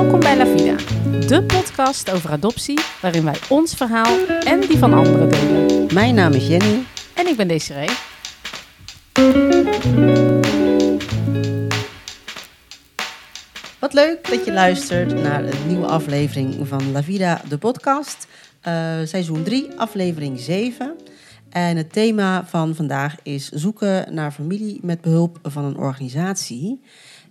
Welkom bij La Vida, de podcast over adoptie waarin wij ons verhaal en die van anderen delen. Mijn naam is Jenny. En ik ben Desiree. Wat leuk dat je luistert naar een nieuwe aflevering van La Vida, de podcast. Uh, seizoen 3, aflevering 7. En het thema van vandaag is zoeken naar familie met behulp van een organisatie.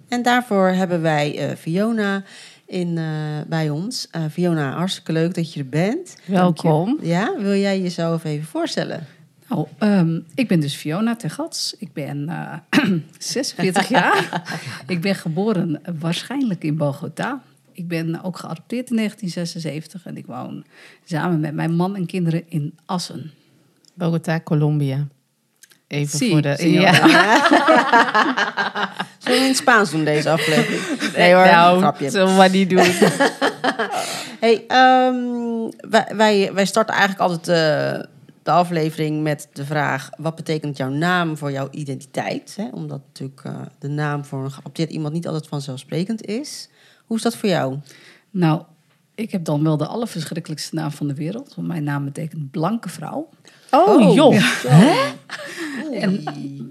En daarvoor hebben wij uh, Fiona in, uh, bij ons. Uh, Fiona, hartstikke leuk dat je er bent. Welkom. Ja, wil jij jezelf even voorstellen? Nou, um, ik ben dus Fiona Tergats. Ik ben 46 jaar. ik ben geboren waarschijnlijk in Bogota. Ik ben ook geadopteerd in 1976 en ik woon samen met mijn man en kinderen in Assen. Bogota, Colombia. Even Si, voor de. señora. Ja. Zullen we in het Spaans doen deze aflevering? Nee hoor, nou, grapje. zullen we maar niet doen. Hey, ehm, wij, wij, wij starten eigenlijk altijd eh, de aflevering met de vraag... wat betekent jouw naam voor jouw identiteit? Hè? Omdat natuurlijk eh, de naam voor een geadopteerd iemand niet altijd vanzelfsprekend is. Hoe is dat voor jou? Nou, ik heb dan wel de allerverschrikkelijkste naam van de wereld. Want mijn naam betekent blanke vrouw. Oh, joh. En,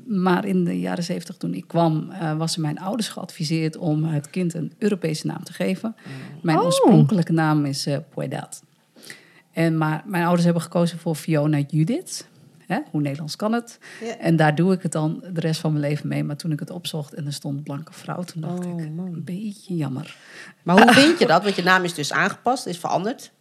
maar in de jaren zeventig, toen ik kwam, eh, was mijn ouders geadviseerd om het kind een Europese naam te geven. Mijn Oh. oorspronkelijke naam is Poedat. En maar mijn ouders hebben gekozen voor Fiona Judith. Hè, hoe Nederlands kan het? En daar doe ik het dan de rest van mijn leven mee. Maar toen ik het opzocht en er stond blanke vrouw, toen dacht Oh, ik, man. een beetje jammer. Maar hoe vind je dat? Want je naam is dus aangepast, is veranderd.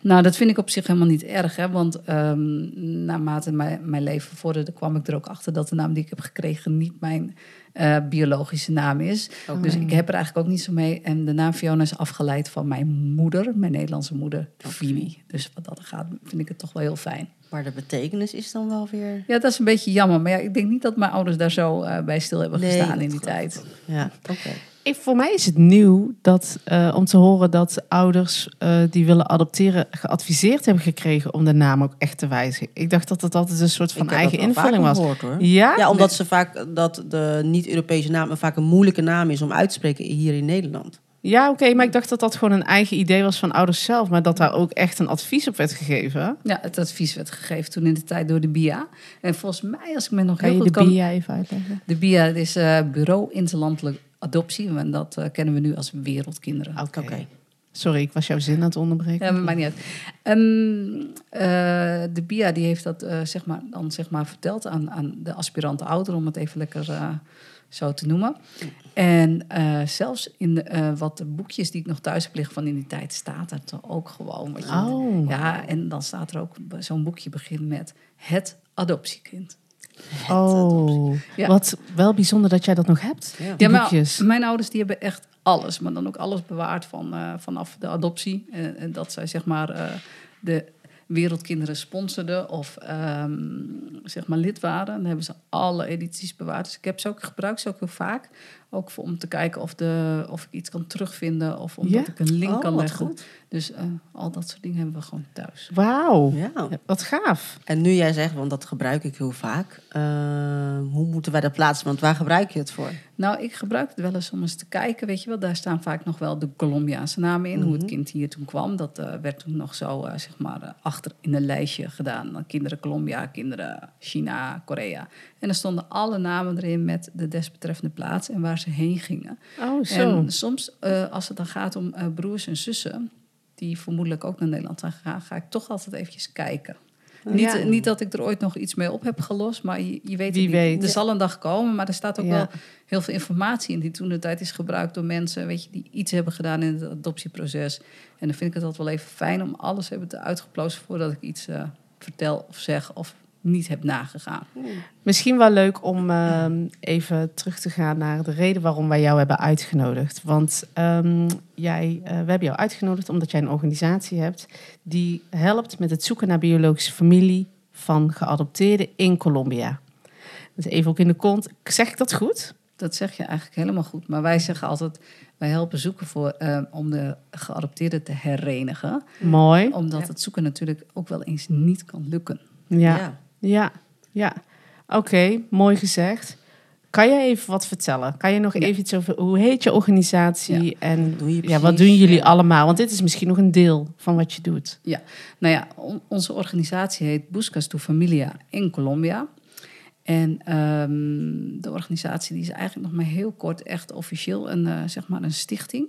Nou, dat vind ik op zich helemaal niet erg. Hè? Want ehm, naarmate mijn, mijn leven vorderde, kwam ik er ook achter dat de naam die ik heb gekregen niet mijn eh, biologische naam is. Dus ik heb er eigenlijk ook niet zo mee. En de naam Fiona is afgeleid van mijn moeder, mijn Nederlandse moeder, Fini. Dus wat dat gaat, vind ik het toch wel heel fijn. Maar de betekenis is dan wel weer... Ja, dat is een beetje jammer. Maar ja, ik denk niet dat mijn ouders daar zo eh, bij stil hebben Nee, gestaan in die tijd. Ja, oké. Ik, voor mij is het nieuw dat, eh, om te horen dat ouders eh, die willen adopteren geadviseerd hebben gekregen om de naam ook echt te wijzigen. Ik dacht dat het altijd een soort van eigen dat invulling was. gehoord, hoor. Ja? Ja, omdat ze vaak dat de niet-Europese naam vaak een moeilijke naam is om uit te spreken hier in Nederland. Ja, oké, maar ik dacht dat dat gewoon een eigen idee was van ouders zelf, maar dat daar ook echt een advies op werd gegeven. Ja, het advies werd gegeven toen in de tijd door de BIA. En volgens mij, als ik me nog Kan heel je goed de kan... BIA even uitleggen? De BIA is eh, Bureau Interlandelijk Adoptie. En dat eh, kennen we nu als Wereldkinderen. Oké. Sorry, ik was jouw zin aan het onderbreken. Ja, maar maakt niet uit. Ehm, eh, de BIA die heeft dat eh, zeg maar, dan zeg maar verteld aan, aan de aspirante ouder, om het even lekker eh, zo te noemen. En eh, zelfs in eh, wat de boekjes die ik nog thuis heb liggen van in die tijd, staat er toch ook gewoon. Wat je, Oh. Ja, en dan staat er ook, zo'n boekje begint met het adoptiekind. Oh, Ja. wat wel bijzonder dat jij dat nog hebt. Ja. Die Ja, maar boekjes. mijn ouders die hebben echt alles, maar dan ook alles bewaard van, eh, vanaf de adoptie. En, en dat zij zeg maar eh, de wereldkinderen sponsorden of ehm, zeg maar lid waren. Dan hebben ze alle edities bewaard. Dus ik heb ze ook gebruikt, ze ook heel vaak. Ook voor, om te kijken of, de, of ik iets kan terugvinden of omdat Ja? ik een link Oh, kan wat leggen. goed. Dus eh, al dat soort dingen hebben we gewoon thuis. Wauw, Ja. Ja, wat gaaf. En nu jij zegt, want dat gebruik ik heel vaak. eh, hoe moeten wij dat plaatsen? Want waar gebruik je het voor? Nou, ik gebruik het wel eens om eens te kijken. Weet je wel, daar staan vaak nog wel de Colombiaanse namen in. Hoe het kind hier toen kwam. Dat eh, werd toen nog zo, eh, zeg maar, achter in een lijstje gedaan. Kinderen Colombia, kinderen China, Korea. En er stonden alle namen erin met de desbetreffende plaats en waar ze heen gingen. Oh, zo. En soms, eh, als het dan gaat om eh, broers en zussen... die vermoedelijk ook naar Nederland zijn gegaan... ga ik toch altijd eventjes kijken. Niet, Ja. niet dat ik er ooit nog iets mee op heb gelost, maar je, je weet niet. weet. Er zal een dag komen, maar er staat ook Ja. wel heel veel informatie in die toen de tijd is gebruikt door mensen, weet je, die iets hebben gedaan in het adoptieproces. En dan vind ik het altijd wel even fijn om alles hebben te uitgeplozen voordat ik iets eh, vertel of zeg of niet heb nagegaan. Misschien wel leuk om ehm, even terug te gaan naar de reden waarom wij jou hebben uitgenodigd. Want ehm, jij, eh, we hebben jou uitgenodigd omdat jij een organisatie hebt die helpt met het zoeken naar biologische familie van geadopteerden in Colombia. Dus even ook in de kont. Zeg ik dat goed? Dat zeg je eigenlijk helemaal goed. Maar wij zeggen altijd, wij helpen zoeken voor, eh, om de geadopteerden te herenigen. Mooi. Omdat Ja. het zoeken natuurlijk ook wel eens niet kan lukken. Ja, ja, ja. Oké, mooi gezegd. Kan je even wat vertellen? Kan je nog even iets over hoe heet je organisatie en Doe je ja, wat doen jullie ja. allemaal? Want dit is misschien nog een deel van wat je doet. Nou ja, on- onze organisatie heet Buscas tu Familia in Colombia. En ehm, de organisatie die is eigenlijk nog maar heel kort echt officieel een, eh, zeg maar een stichting.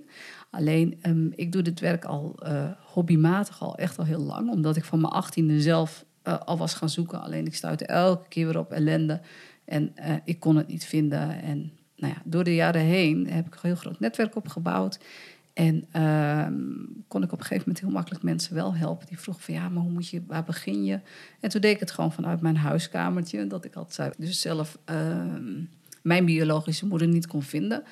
Alleen, ehm, ik doe dit werk al eh, hobbymatig al echt al heel lang. Omdat ik van mijn achttiende zelf eh, al was gaan zoeken. Alleen ik stuitte elke keer weer op ellende. En eh, ik kon het niet vinden. En nou ja, door de jaren heen heb ik een heel groot netwerk opgebouwd. En ehm, kon ik op een gegeven moment heel makkelijk mensen wel helpen. Die vroegen van ja, maar hoe moet je, waar begin je? En toen deed ik het gewoon vanuit mijn huiskamertje. Dat ik altijd dus zelf ehm, mijn biologische moeder niet kon vinden.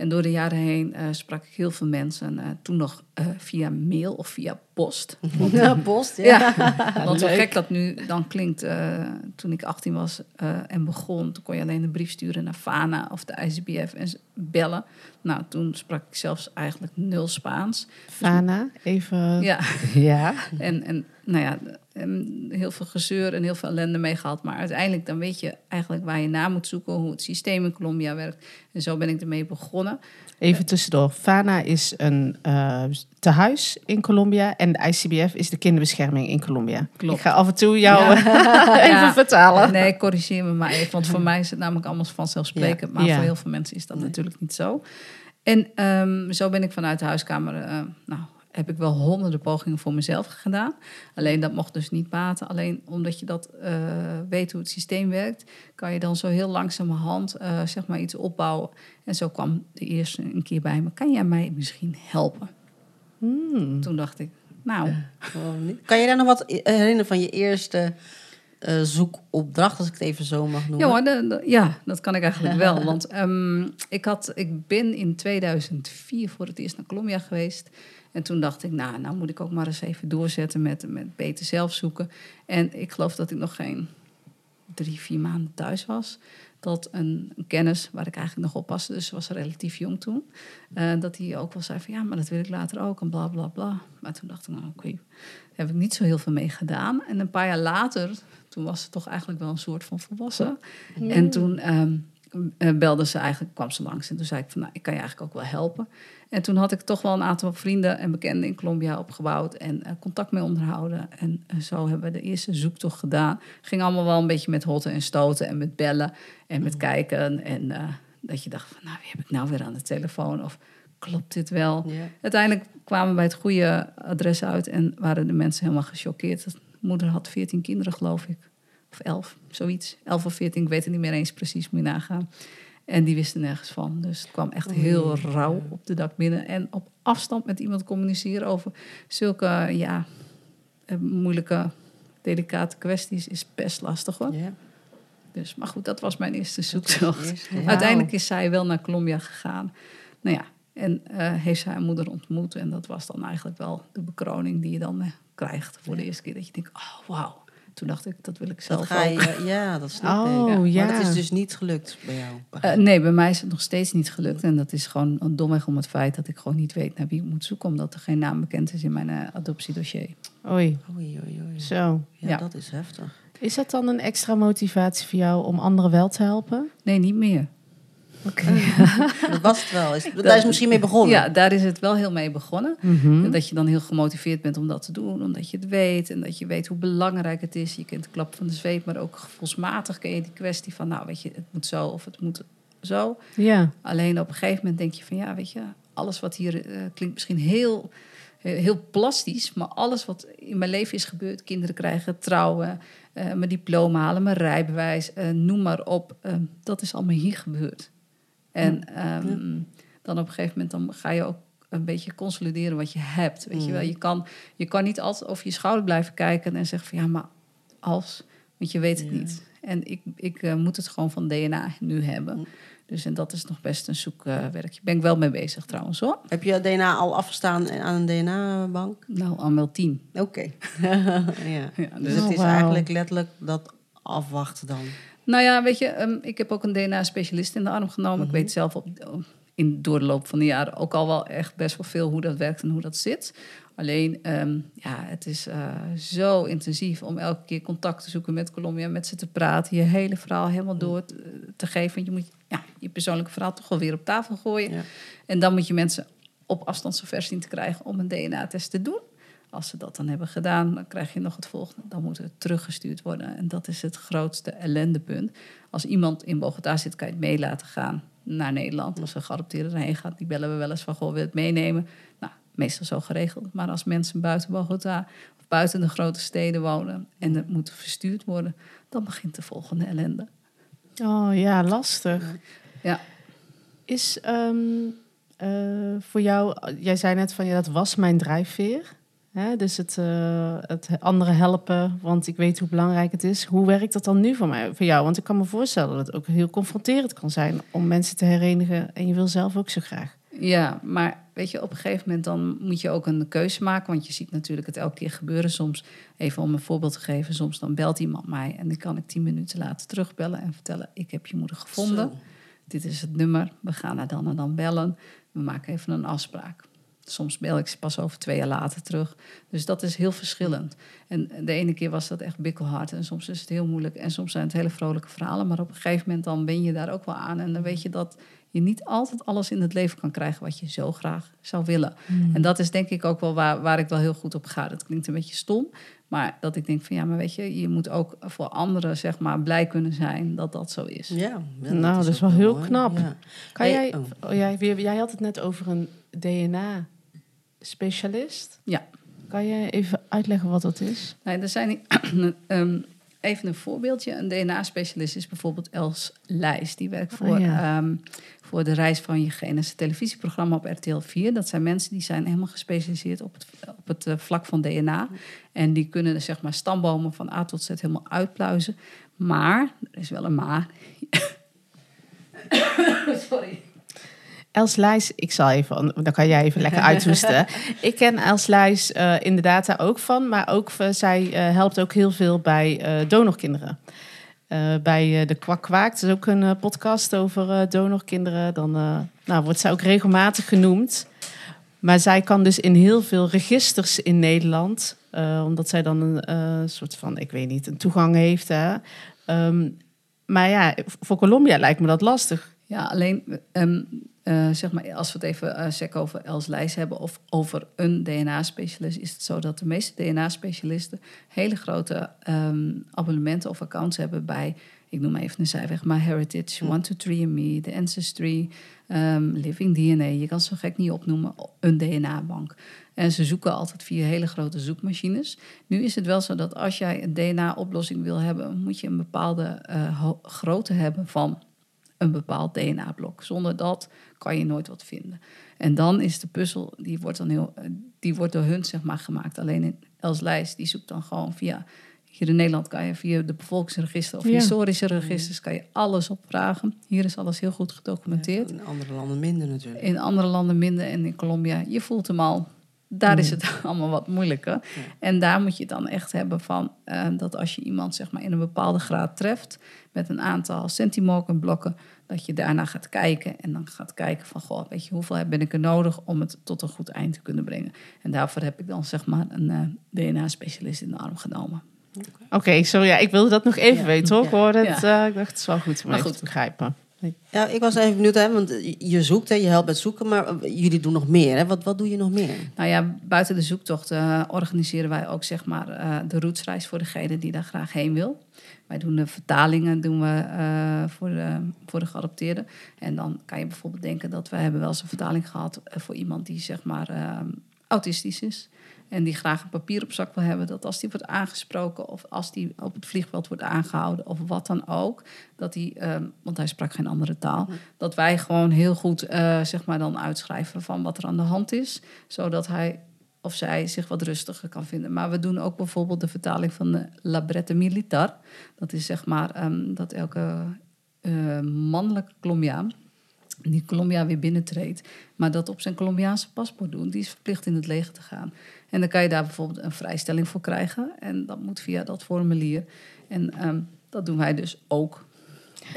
En door de jaren heen eh, sprak ik heel veel mensen. eh, toen nog eh, via mail of via post. Ja, post, ja. Ja, want hoe Leuk. gek dat nu dan klinkt. eh, toen ik 18 was eh, en begon, toen kon je alleen een brief sturen naar Fana of de ICBF en bellen. Nou, toen sprak ik zelfs eigenlijk nul Spaans. Fana, even... Ja, Ja. en, en nou ja, en heel veel gezeur en heel veel ellende mee gehad. Maar uiteindelijk dan weet je eigenlijk waar je naar moet zoeken, hoe het systeem in Colombia werkt. En zo ben ik ermee begonnen. Even tussendoor. Fana is een eh, tehuis in Colombia en de ICBF is de kinderbescherming in Colombia. Klopt. Ik ga af en toe jou even Ja. vertalen. Nee, corrigeer me maar even. Want voor mij is het namelijk allemaal vanzelfsprekend. Maar Ja. voor heel veel mensen is dat natuurlijk niet zo. En ehm, zo ben ik vanuit de huiskamer... eh, nou, heb ik wel honderden pogingen voor mezelf gedaan. Alleen dat mocht dus niet baten. Alleen omdat je dat eh, weet hoe het systeem werkt... kan je dan zo heel langzamerhand eh, zeg maar iets opbouwen. En zo kwam de eerste een keer bij me. Kan jij mij misschien helpen? Hmm. Toen dacht ik, nou... Kan je daar nog wat herinneren van je eerste eh, zoekopdracht, als ik het even zo mag noemen? Ja, hoor, de- de- ja, dat kan ik eigenlijk wel. Want ehm, ik, had, ik ben in 2004 voor het eerst naar Colombia geweest. En toen dacht ik, nou, nou moet ik ook maar eens even doorzetten met, met beter zelf zoeken. En ik geloof dat ik nog geen drie, vier maanden thuis was. Dat een, een kennis waar ik eigenlijk nog oppaste, dus ze was relatief jong toen. eh, dat hij ook wel zei van ja, maar dat wil ik later ook en bla bla bla. Maar toen dacht ik, nou oké, daar heb ik niet zo heel veel mee gedaan. En een paar jaar later, toen was ze toch eigenlijk wel een soort van volwassen. En toen eh, belde ze eigenlijk, kwam ze langs en toen zei ik van nou, ik kan je eigenlijk ook wel helpen. En toen had ik toch wel een aantal vrienden en bekenden in Colombia opgebouwd en eh, contact mee onderhouden. En eh, zo hebben we de eerste zoektocht gedaan. Ging allemaal wel een beetje met hotten en stoten en met bellen en met kijken. En eh, dat je dacht van nou, wie heb ik nou weer aan de telefoon? Of klopt dit wel? Uiteindelijk kwamen we bij het goede adres uit en waren de mensen helemaal gechoqueerd. De moeder had 14 kinderen, geloof ik. Of 11, zoiets. 11 of 14, ik weet het niet meer eens precies, moet je nagaan. En die wisten nergens van. Dus het kwam echt heel rauw op de dak binnen. En op afstand met iemand communiceren over zulke ja, eh, moeilijke, delicate kwesties is best lastig hoor. Dus, maar goed, dat was mijn eerste zoektocht. Ja. Uiteindelijk is zij wel naar Colombia gegaan. Nou ja, en eh, heeft zij haar moeder ontmoet. En dat was dan eigenlijk wel de bekroning die je dan eh, krijgt voor de eerste keer. Dat je denkt, oh wauw. Toen dacht ik, dat wil ik Dat zelf ga ook. je, ja, dat snap Oh, ik. ja. Maar dat is dus niet gelukt bij jou. Eh, nee, bij mij is het nog steeds niet gelukt. En dat is gewoon domweg om het feit dat ik gewoon niet weet naar wie ik moet zoeken. Omdat er geen naam bekend is in mijn eh, adoptiedossier. Oei, Oei, oei, oei. zo. Ja, Ja. dat is heftig. Is dat dan een extra motivatie voor jou om anderen wel te helpen? Nee, niet meer. Dat was het wel. Is, daar is misschien mee begonnen. Ja, daar is het wel heel mee begonnen. Mhm. En dat je dan heel gemotiveerd bent om dat te doen, omdat je het weet en dat je weet hoe belangrijk het is. Je kent de klap van de zweep, maar ook gevoelsmatig ken je die kwestie van, nou weet je, het moet zo of het moet zo. Ja, Alleen op een gegeven moment denk je van, ja weet je, alles wat hier eh, klinkt misschien heel, heel, plastisch, maar alles wat in mijn leven is gebeurd, kinderen krijgen, trouwen, eh, mijn diploma halen, mijn rijbewijs, eh, noem maar op, dat is allemaal hier gebeurd. En ehm, dan op een gegeven moment dan ga je ook een beetje consolideren wat je hebt. Weet je, wel? Je, kan, je kan niet altijd over je schouder blijven kijken en zeggen van ja, maar als, want je weet het Ja. niet. En ik, ik eh, moet het gewoon van DNA nu hebben. Dus en dat is nog best een zoekwerkje. ben ik wel mee bezig trouwens hoor. Heb je DNA al afgestaan aan een DNA-bank? Nou, al wel tien. Oké. ja. Ja, Dus Oh, het is wauw. eigenlijk letterlijk dat afwachten dan. Nou ja, weet je, ehm, ik heb ook een DNA-specialist in de arm genomen. Ik weet zelf op, in, door de loop van de jaren ook al wel echt best wel veel hoe dat werkt en hoe dat zit. Alleen, ehm, ja, het is eh, zo intensief om elke keer contact te zoeken met Colombia, met ze te praten, je hele verhaal helemaal door te, te geven. Want je moet ja, je persoonlijke verhaal toch wel weer op tafel gooien. Ja. En dan moet je mensen op afstand zover zien te krijgen om een DNA-test te doen. Als ze dat dan hebben gedaan, dan krijg je nog het volgende. Dan moet het teruggestuurd worden. En dat is het grootste ellendepunt. Als iemand in Bogota zit, kan je het mee laten gaan naar Nederland. Als een geadopteerde erheen gaat, die bellen we wel eens van... Goh, wil je het meenemen? Nou, meestal zo geregeld. Maar als mensen buiten Bogota of buiten de grote steden wonen... en het moet verstuurd worden, dan begint de volgende ellende. Oh ja, lastig. Ja. Is ehm, eh, voor jou, jij zei net van ja, dat was mijn drijfveer. Hè? Dus het, eh, het anderen helpen, want ik weet hoe belangrijk het is. Hoe werkt dat dan nu voor, mij, voor jou? Want ik kan me voorstellen dat het ook heel confronterend kan zijn om mensen te herenigen. En je wil zelf ook zo graag. Ja, maar weet je, op een gegeven moment dan moet je ook een keuze maken. Want je ziet natuurlijk het elke keer gebeuren. Soms, even om een voorbeeld te geven, soms dan belt iemand mij en dan kan ik tien minuten later terugbellen en vertellen: Ik heb je moeder gevonden. Zo. Dit is het nummer. We gaan haar dan en dan bellen. We maken even een afspraak. Soms bel ik ze pas over twee jaar later terug. Dus dat is heel verschillend. En de ene keer was dat echt bikkelhard. En soms is het heel moeilijk. En soms zijn het hele vrolijke verhalen. Maar op een gegeven moment dan ben je daar ook wel aan. En dan weet je dat je niet altijd alles in het leven kan krijgen wat je zo graag zou willen. En dat is denk ik ook wel waar, waar ik wel heel goed op ga. Dat klinkt een beetje stom. Maar dat ik denk van ja, maar weet je, je moet ook voor anderen zeg maar blij kunnen zijn dat dat zo is. Ja, ja, Nou, dat is wel heel mooi. knap. Ja. Kan Hey, jij, oh. oh, jij, jij had het net over een DNA-specialist. Ja. Kan je even uitleggen wat dat is? Nee, er zijn ehm, even een voorbeeldje. Een DNA-specialist is bijvoorbeeld Els Lijs. Die werkt voor, Oh, ja. ehm, voor de Reis van je Gen. Dat is een televisieprogramma op RTL 4. Dat zijn mensen die zijn helemaal gespecialiseerd op het, op het eh, vlak van DNA. En die kunnen zeg maar stambomen van A tot Z helemaal uitpluizen. Maar, er is wel een maar. Sorry. Els Lijs, ik zal even, dan kan jij even lekker uithoesten. ik ken Els Lijs inderdaad daar ook van, maar ook eh, zij eh, helpt ook heel veel bij eh, donorkinderen. Bij de Kwak Kwaak, is ook een podcast over donorkinderen. Dan nou, wordt zij ook regelmatig genoemd. Maar zij kan dus in heel veel registers in Nederland, omdat zij dan een soort van, ik weet niet, een toegang heeft. Hè? Ehm, maar ja, voor Colombia lijkt me dat lastig. Ja, alleen ehm, eh, zeg maar, als we het even eh sec over Els Lijs hebben of over een DNA-specialist, is het zo dat de meeste DNA-specialisten hele grote ehm, abonnementen of accounts hebben bij, ik noem even een zijweg, MyHeritage, One223, The Ancestry, ehm, Living DNA. Je kan ze zo gek niet opnoemen, een DNA-bank. En ze zoeken altijd via hele grote zoekmachines. Nu is het wel zo dat als jij een DNA-oplossing wil hebben, moet je een bepaalde eh, grootte hebben van een bepaald DNA-blok. Zonder dat kan je nooit wat vinden. En dan is de puzzel, die wordt, dan heel, eh, die wordt door hun zeg maar, gemaakt. Alleen in Els Lijst, die zoekt dan gewoon via... Hier in Nederland kan je via de bevolkingsregister of Ja. historische registers... kan je alles opvragen. Hier is alles heel goed gedocumenteerd. In andere landen minder natuurlijk. In andere landen minder en in Colombia, je voelt hem al. Daar is het allemaal wat moeilijker. En daar moet je dan echt hebben van eh, dat als je iemand zeg maar, in een bepaalde graad treft met een aantal centimorgenblokken, dat je daarna gaat kijken en dan gaat kijken van goh, weet je, hoeveel ben ik er nodig om het tot een goed eind te kunnen brengen. En daarvoor heb ik dan zeg maar een eh, DNA-specialist in de arm genomen. Oké, sorry, ja, ik wilde dat nog even Ja. weten hoor. Het, Ja. eh, ik dacht, het is wel goed om Maar even goed. te begrijpen. Ja, ik was even benieuwd, hè, want je zoekt, hè, je helpt met zoeken, maar eh, jullie doen nog meer. Hè? Wat, wat doe je nog meer? Nou ja, buiten de zoektocht eh, organiseren wij ook zeg maar, eh, de routesreis voor degene die daar graag heen wil. Wij doen de vertalingen doen we, eh, voor, de, voor de geadopteerden. En dan kan je bijvoorbeeld denken dat we hebben wel eens een vertaling gehad eh, voor iemand die zeg maar eh, autistisch is. En die graag een papier op zak wil hebben. Dat als die wordt aangesproken of als die op het vliegveld wordt aangehouden of wat dan ook. Dat die, eh, want hij sprak geen andere taal. Dat wij gewoon heel goed eh, zeg maar dan uitschrijven van wat er aan de hand is. Zodat hij of zij zich wat rustiger kan vinden. Maar we doen ook bijvoorbeeld de vertaling van de Labrette Militar. Dat is zeg maar ehm, dat elke eh, mannelijke Colombiaan die Colombia weer binnentreedt, maar dat op zijn Colombiaanse paspoort doen, die is verplicht in het leger te gaan. En dan kan je daar bijvoorbeeld een vrijstelling voor krijgen. En dat moet via dat formulier. En ehm, dat doen wij dus ook.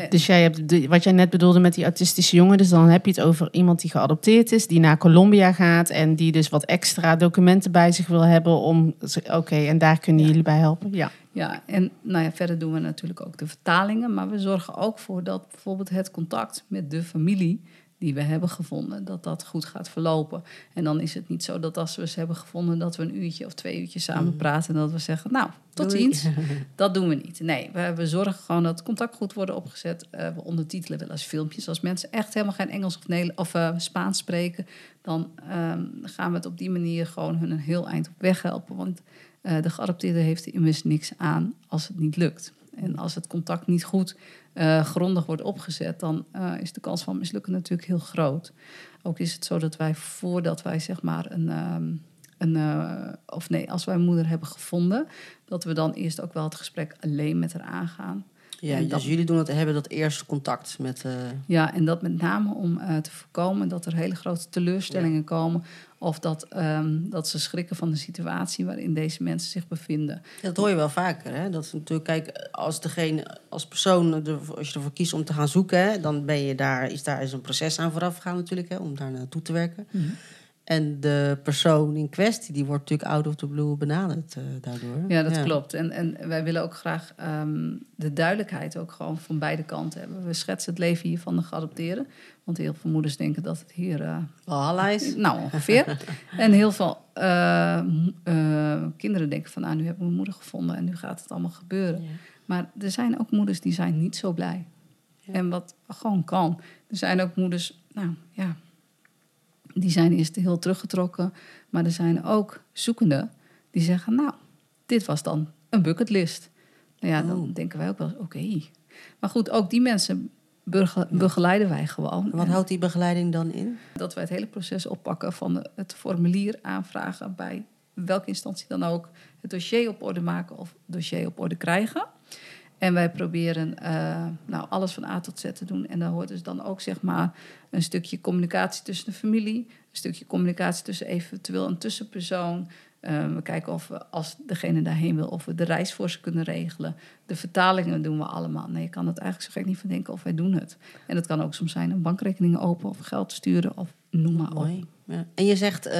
Dus jij hebt de, wat jij net bedoelde met die autistische jongen, dus dan heb je het over iemand die geadopteerd is, die naar Colombia gaat en die dus wat extra documenten bij zich wil hebben om, oké, en daar kunnen jullie bij helpen. Ja. Ja, en nou ja, verder doen we natuurlijk ook de vertalingen, maar we zorgen ook voor dat bijvoorbeeld het contact met de familie die we hebben gevonden, dat dat goed gaat verlopen. En dan is het niet zo dat als we ze hebben gevonden, dat we een uurtje of twee uurtjes samen mm. praten en dat we zeggen, nou, tot ziens. Dat doen we niet. Nee, we, we zorgen gewoon dat het contact goed wordt opgezet. Uh, we ondertitelen wel eens filmpjes. Als mensen echt helemaal geen Engels of, Nederlands, of uh, Spaans spreken, dan um, gaan we het op die manier gewoon hun een heel eind op weg helpen. Want uh, de geadopteerde heeft er immers niks aan als het niet lukt. En als het contact niet goed uh, grondig wordt opgezet, dan uh, is de kans van mislukken natuurlijk heel groot. Ook is het zo dat wij voordat wij zeg maar een. Um, een uh, of nee, als wij een moeder hebben gevonden, dat we dan eerst ook wel het gesprek alleen met haar aangaan. Ja, en dus jullie doen het, hebben dat eerste contact met. Ja, en dat met name om te voorkomen dat er hele grote teleurstellingen komen of dat, um, dat ze schrikken van de situatie waarin deze mensen zich bevinden. dat hoor je wel vaker. Hè? Dat natuurlijk, kijk, als degene, als persoon, als je ervoor kiest om te gaan zoeken, hè, dan ben je daar, is daar is een proces aan vooraf gegaan natuurlijk, hè, om daar naartoe te werken. Mm -hmm. En de persoon in kwestie, die wordt natuurlijk out of the blue benaderd uh, daardoor. Ja, dat klopt. En, en wij willen ook graag um, de duidelijkheid ook gewoon van beide kanten hebben. We schetsen het leven hier van de geadopteerden. Want heel veel moeders denken dat het hier... Uh, is. Nou, ongeveer. en heel veel uh, kinderen denken van... nou, nu hebben we mijn moeder gevonden en nu gaat het allemaal gebeuren. Ja. Maar er zijn ook moeders die zijn niet zo blij. Ja. En wat gewoon kan. Er zijn ook moeders, nou ja die zijn eerst heel teruggetrokken. Maar er zijn ook zoekenden die zeggen, nou, dit was dan een bucketlist. Nou ja, dan oh. denken wij ook wel, oké. Maar goed, ook die mensen begeleiden wij gewoon. Wat houdt die begeleiding dan in? Dat wij het hele proces oppakken van het formulier aanvragen bij welke instantie dan ook. Het dossier op orde maken of het dossier op orde krijgen. En wij proberen uh, nou, alles van A tot Z te doen. En daar hoort dus dan ook zeg maar, een stukje communicatie tussen de familie, een stukje communicatie tussen eventueel een tussenpersoon. Uh, we kijken of we, als degene daarheen wil, of we de reis voor ze kunnen regelen. De vertalingen doen we allemaal. Nee, je kan het eigenlijk zo gek niet van denken of wij doen het. En het kan ook soms zijn een bankrekening open of geld sturen of noem maar op. Ja. En je zegt uh,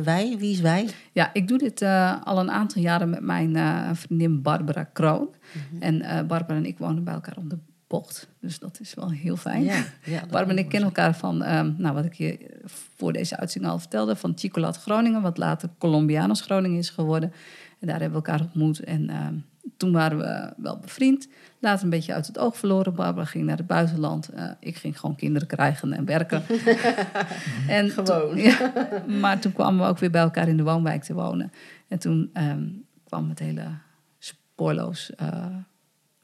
wij, wie is wij? Ja, ik doe dit uh, al een aantal jaren met mijn uh, vriendin Barbara Kroon. -hmm. En Barbara en ik wonen bij elkaar om de bocht. Dus dat is wel heel fijn. Ja, ja, Barbara en ik kennen elkaar van, um, nou, wat ik je voor deze uitzending al vertelde, van Chicolat Groningen, wat later Colombianos Groningen is geworden. En daar hebben we elkaar ontmoet. En um, toen waren we wel bevriend. Later een beetje uit het oog verloren. Barbara ging naar het buitenland. Uh, ik ging gewoon kinderen krijgen en werken. en gewoon. Toen, ja, maar toen kwamen we ook weer bij elkaar in de woonwijk te wonen. En toen um, kwam het hele spoorloos uh,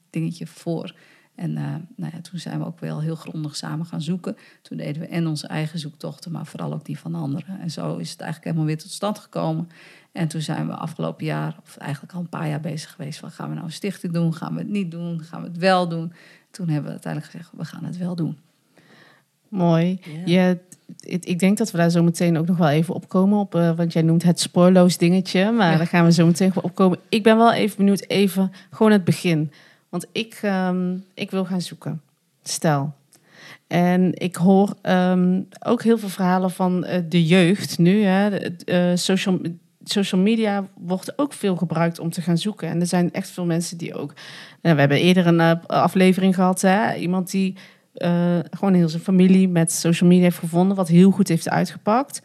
dingetje voor. En uh, nou ja, toen zijn we ook wel heel grondig samen gaan zoeken. Toen deden we en onze eigen zoektochten, maar vooral ook die van anderen. En zo is het eigenlijk helemaal weer tot stand gekomen. En toen zijn we afgelopen jaar, of eigenlijk al een paar jaar bezig geweest... van gaan we nou een stichting doen, gaan we het niet doen, gaan we het wel doen. Toen hebben we uiteindelijk gezegd, we gaan het wel doen. Mooi. Je, ik denk dat we daar zo meteen ook nog wel even opkomen. Op, uh, want jij noemt het spoorloos dingetje. Maar ja. daar gaan we zo meteen op komen. Ik ben wel even benieuwd, even gewoon het begin. Want ik, um, ik wil gaan zoeken. Stel. En ik hoor um, ook heel veel verhalen van uh, de jeugd nu. Hè. Uh, social, social media wordt ook veel gebruikt om te gaan zoeken. En er zijn echt veel mensen die ook. Nou, we hebben eerder een uh, aflevering gehad. Hè? Iemand die uh, gewoon heel zijn familie met social media heeft gevonden, wat heel goed heeft uitgepakt.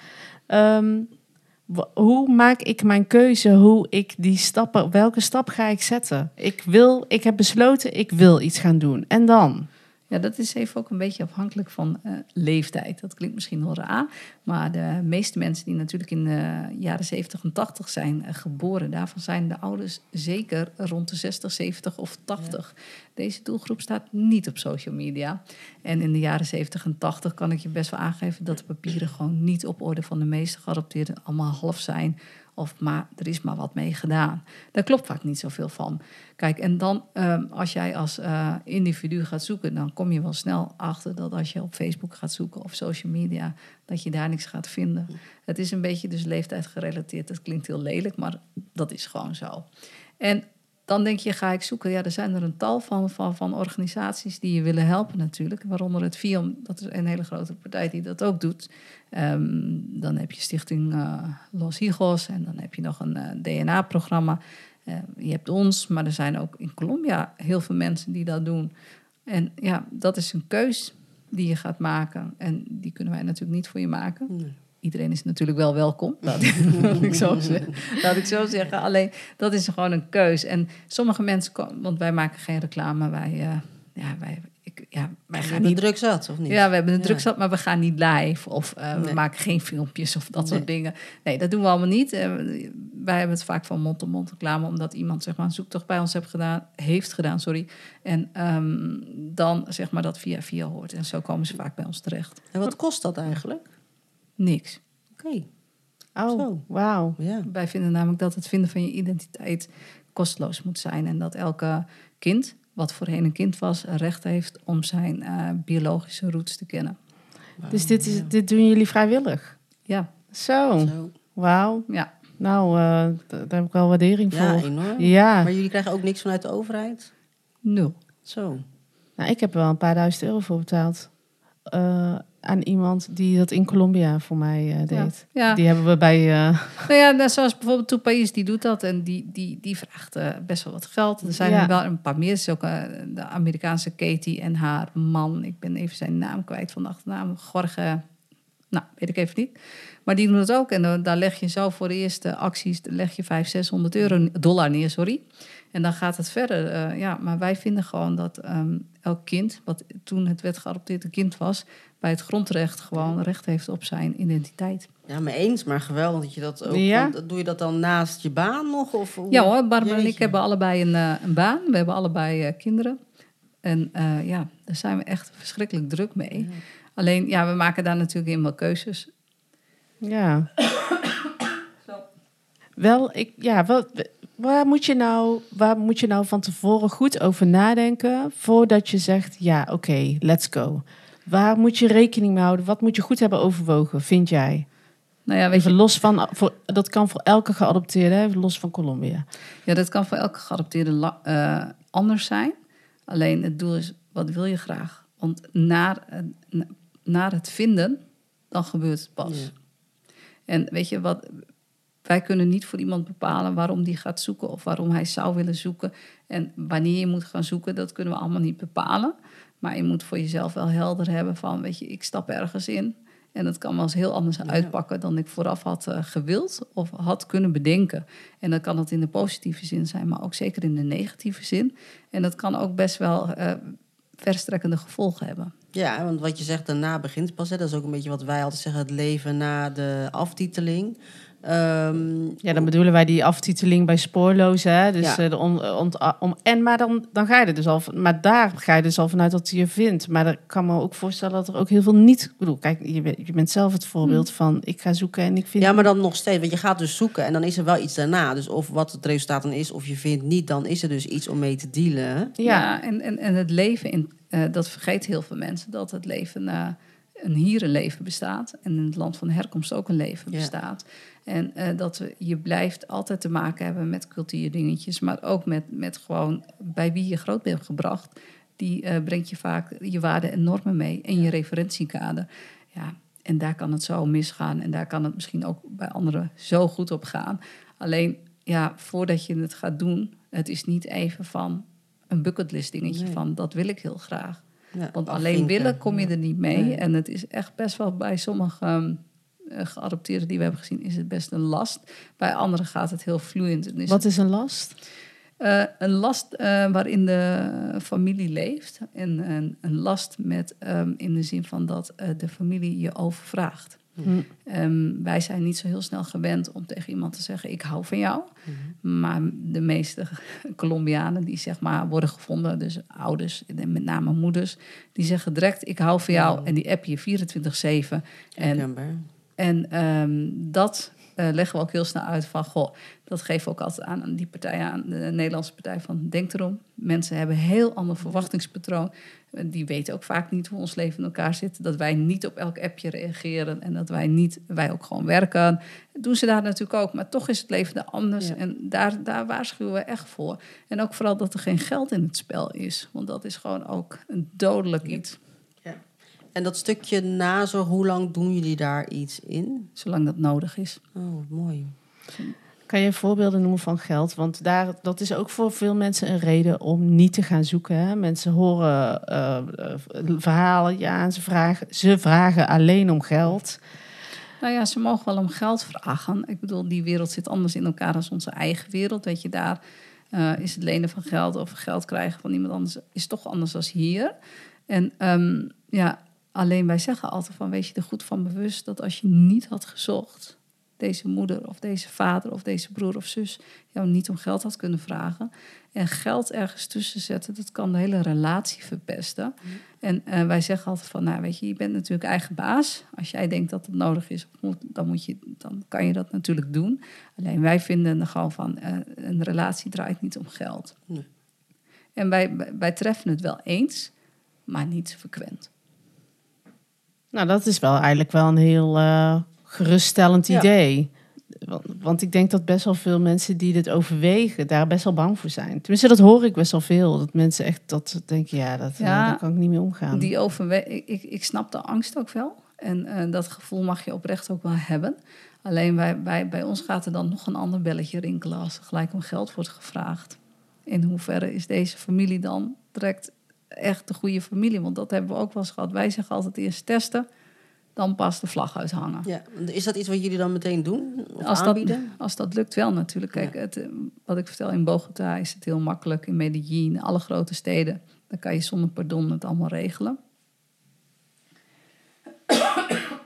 Um, hoe maak ik mijn keuze? Hoe ik die stappen, welke stap ga ik zetten? Ik wil, ik heb besloten, ik wil iets gaan doen. En dan? Ja, dat is even ook een beetje afhankelijk van uh, leeftijd. Dat klinkt misschien wel raar. Maar de meeste mensen die natuurlijk in de jaren 70 en 80 zijn uh, geboren, daarvan zijn de ouders zeker rond de 60, 70 of 80. Ja. Deze doelgroep staat niet op social media. En in de jaren 70 en 80 kan ik je best wel aangeven dat de papieren gewoon niet op orde van de meeste geadopteerden allemaal half zijn of maar er is maar wat mee gedaan. Daar klopt vaak niet zoveel van. Kijk, en dan um, als jij als uh, individu gaat zoeken, dan kom je wel snel achter dat als je op Facebook gaat zoeken of social media, dat je daar niks gaat vinden. Het is een beetje dus leeftijd gerelateerd. Dat klinkt heel lelijk, maar dat is gewoon zo. En dan denk je, ga ik zoeken. Ja, er zijn er een tal van, van, van organisaties die je willen helpen natuurlijk. Waaronder het FIOM, dat is een hele grote partij die dat ook doet. Ehm, dan heb je Stichting uh, Los Higos en dan heb je nog een uh, DNA-programma. Uh, je hebt ons, maar er zijn ook in Colombia heel veel mensen die dat doen. En ja, dat is een keus die je gaat maken. En die kunnen wij natuurlijk niet voor je maken. Iedereen is natuurlijk wel welkom, laat ik, zo zeggen. laat ik zo zeggen. Alleen dat is gewoon een keus. En sommige mensen, want wij maken geen reclame, wij, uh, ja, wij, ik, ja, wij gaan niet druk zat, of niet? Ja, we hebben de druk zat, maar we gaan niet live of uh, we maken geen filmpjes of dat soort dingen. Nee, dat doen we allemaal niet. Uh, wij hebben het vaak van mond-tot-mond -mond reclame, omdat iemand zeg maar een zoektocht bij ons heeft gedaan, heeft gedaan, sorry. En um, dan zeg maar dat via via hoort. En zo komen ze vaak bij ons terecht. En wat kost dat eigenlijk? Niks. Oké. Okay. Oh, wauw. Ja. Wij vinden namelijk dat het vinden van je identiteit kosteloos moet zijn. En dat elke kind, wat voorheen een kind was, recht heeft om zijn uh, biologische roots te kennen. Wow, dus dit, is, dit doen jullie vrijwillig? Ja. Zo. Zo. Wauw. Ja. Nou, uh, daar heb ik wel waardering voor. Ja, enorm. Ja. Maar jullie krijgen ook niks vanuit de overheid? Nul. Zo. Nou, ik heb er wel een paar duizend euro voor betaald. Uh, aan iemand die dat in Colombia voor mij uh, deed. Ja, ja. Die hebben we bij. Uh... Nou ja, net zoals bijvoorbeeld Toepais, die doet dat en die, die, die vraagt uh, best wel wat geld. Er zijn ja. er wel een paar meer. Is ook de Amerikaanse Katie en haar man. Ik ben even zijn naam kwijt van de achternaam. Gorge. Nou, weet ik even niet. Maar die doen het ook. En daar leg je zo voor de eerste acties leg je 500, 600 euro, dollar neer, sorry. En dan gaat het verder. Uh, ja, maar wij vinden gewoon dat um, elk kind, wat toen het werd geadopteerd een kind was, bij het grondrecht gewoon recht heeft op zijn identiteit. Ja, me eens, maar geweldig dat je dat ook. Ja? Doe je dat dan naast je baan nog? Of hoe? Ja hoor, Barbara en ik hebben allebei een, uh, een baan. We hebben allebei uh, kinderen. En uh, ja, daar zijn we echt verschrikkelijk druk mee. Ja. Alleen, ja, we maken daar natuurlijk in wel keuzes. Ja. Wel, ik, ja, wel, waar moet, je nou, waar moet je nou van tevoren goed over nadenken voordat je zegt, ja, oké, okay, let's go. Waar moet je rekening mee houden? Wat moet je goed hebben overwogen, vind jij? Nou ja, weet even je, los van, voor, dat kan voor elke geadopteerde, even los van Colombia. Ja, dat kan voor elke geadopteerde uh, anders zijn. Alleen het doel is, wat wil je graag? Want naar, uh, naar het vinden, dan gebeurt het pas. Ja. En weet je wat, wij kunnen niet voor iemand bepalen waarom die gaat zoeken of waarom hij zou willen zoeken. En wanneer je moet gaan zoeken, dat kunnen we allemaal niet bepalen. Maar je moet voor jezelf wel helder hebben van, weet je, ik stap ergens in. En dat kan wel eens heel anders ja. uitpakken dan ik vooraf had uh, gewild of had kunnen bedenken. En dan kan dat in de positieve zin zijn, maar ook zeker in de negatieve zin. En dat kan ook best wel uh, verstrekkende gevolgen hebben. Ja, want wat je zegt, daarna begint pas. Hè, dat is ook een beetje wat wij altijd zeggen, het leven na de aftiteling. Um, ja, dan bedoelen wij die aftiteling bij spoorloos. Hè? Dus, ja. on, on, om, en maar dan, dan ga je er dus al van, maar daar ga je dus al vanuit dat je vindt. Maar ik kan me ook voorstellen dat er ook heel veel niet. Ik bedoel, kijk, je, je bent zelf het voorbeeld hmm. van ik ga zoeken en ik vind. Ja, maar dan nog steeds, want je gaat dus zoeken en dan is er wel iets daarna. Dus of wat het resultaat dan is, of je vindt niet, dan is er dus iets om mee te dealen. Ja, ja en, en, en het leven in, uh, dat vergeet heel veel mensen dat het leven. Uh, een hier een leven bestaat en in het land van herkomst ook een leven bestaat. En uh, dat we, je blijft altijd te maken hebben met cultuurdingetjes, maar ook met, met gewoon bij wie je groot bent gebracht. Die uh, brengt je vaak je waarden en normen mee en je referentiekader. Ja, en daar kan het zo misgaan en daar kan het misschien ook bij anderen zo goed op gaan. Alleen, ja, voordat je het gaat doen, het is niet even van een bucketlist dingetje nee. van dat wil ik heel graag. Ja, Want alleen willen kom je er niet mee. Nee. En het is echt best wel bij sommige um, geadopteerden die we hebben gezien, is het best een last. Bij anderen gaat het heel vloeiend. Is Wat is een last? Uh, een last uh, waarin de familie leeft. En een, een last met, um, in de zin van dat uh, de familie je overvraagt. Mm. Um, wij zijn niet zo heel snel gewend om tegen iemand te zeggen: Ik hou van jou. Mm. Maar de meeste Colombianen die zeg maar worden gevonden, dus ouders met name moeders, die zeggen direct: Ik hou van jou. Mm. En die app je 24-7. En, en um, dat eh, leggen we ook heel snel uit van... Goh, dat geven we ook altijd aan, aan die partij, aan de Nederlandse partij van Denk erom. Mensen hebben een heel ander verwachtingspatroon. Eh, Die weten ook vaak niet hoe ons leven in elkaar zit. Dat wij niet op elk appje reageren en dat wij niet, wij ook gewoon werken. Dat doen ze daar natuurlijk ook, maar toch is het leven daar anders. Ja. En daar, daar waarschuwen we echt voor. En ook vooral dat er geen geld in het spel is. Want dat is gewoon ook een dodelijk iets. En dat stukje nazorg, hoe lang doen jullie daar iets in? Zolang dat nodig is. Oh, mooi. Kan je voorbeelden noemen van geld? Want daar, dat is ook voor veel mensen een reden om niet te gaan zoeken. Hè? Mensen horen eh, eh, verhalen, ja, en ze vragen, ze vragen alleen om geld. Nou ja, ze mogen wel om geld vragen. Ik bedoel, die wereld zit anders in elkaar dan onze eigen wereld. Weet je, daar eh, is het lenen van geld of geld krijgen van iemand anders is toch anders dan hier. En ehm, ja, alleen wij zeggen altijd van, wees je er goed van bewust dat als je niet had gezocht, deze moeder of deze vader of deze broer of zus jou niet om geld had kunnen vragen. En geld ergens tussen zetten, dat kan de hele relatie verpesten. En eh, wij zeggen altijd van, nou weet je, je bent natuurlijk eigen baas. Als jij denkt dat het nodig is, dan, moet je, dan kan je dat natuurlijk doen. Alleen wij vinden er gewoon van, eh, een relatie draait niet om geld. En wij, wij- wij treffen het wel eens, maar niet frequent. Nou, dat is wel eigenlijk wel een heel eh, geruststellend Ja. idee. Want, want ik denk dat best wel veel mensen die dit overwegen, daar best wel bang voor zijn. Tenminste, dat hoor ik best wel veel. Dat mensen echt dat denken, ja, dat, Ja, daar kan ik niet mee omgaan. Die overwe ik, ik, ik snap de angst ook wel. En eh, dat gevoel mag je oprecht ook wel hebben. Alleen bij, bij, bij ons gaat er dan nog een ander belletje rinkelen als er gelijk om geld wordt gevraagd. In hoeverre is deze familie dan direct echt de goede familie? Want dat hebben we ook wel eens gehad. Wij zeggen altijd eerst testen, dan pas de vlag uithangen. Ja. Is dat iets wat jullie dan meteen doen? Of Als dat, aanbieden? als dat lukt wel natuurlijk. Kijk, het, eh, wat ik vertel, in Bogota is het heel makkelijk. In Medellin, alle grote steden. Dan kan je zonder pardon het allemaal regelen.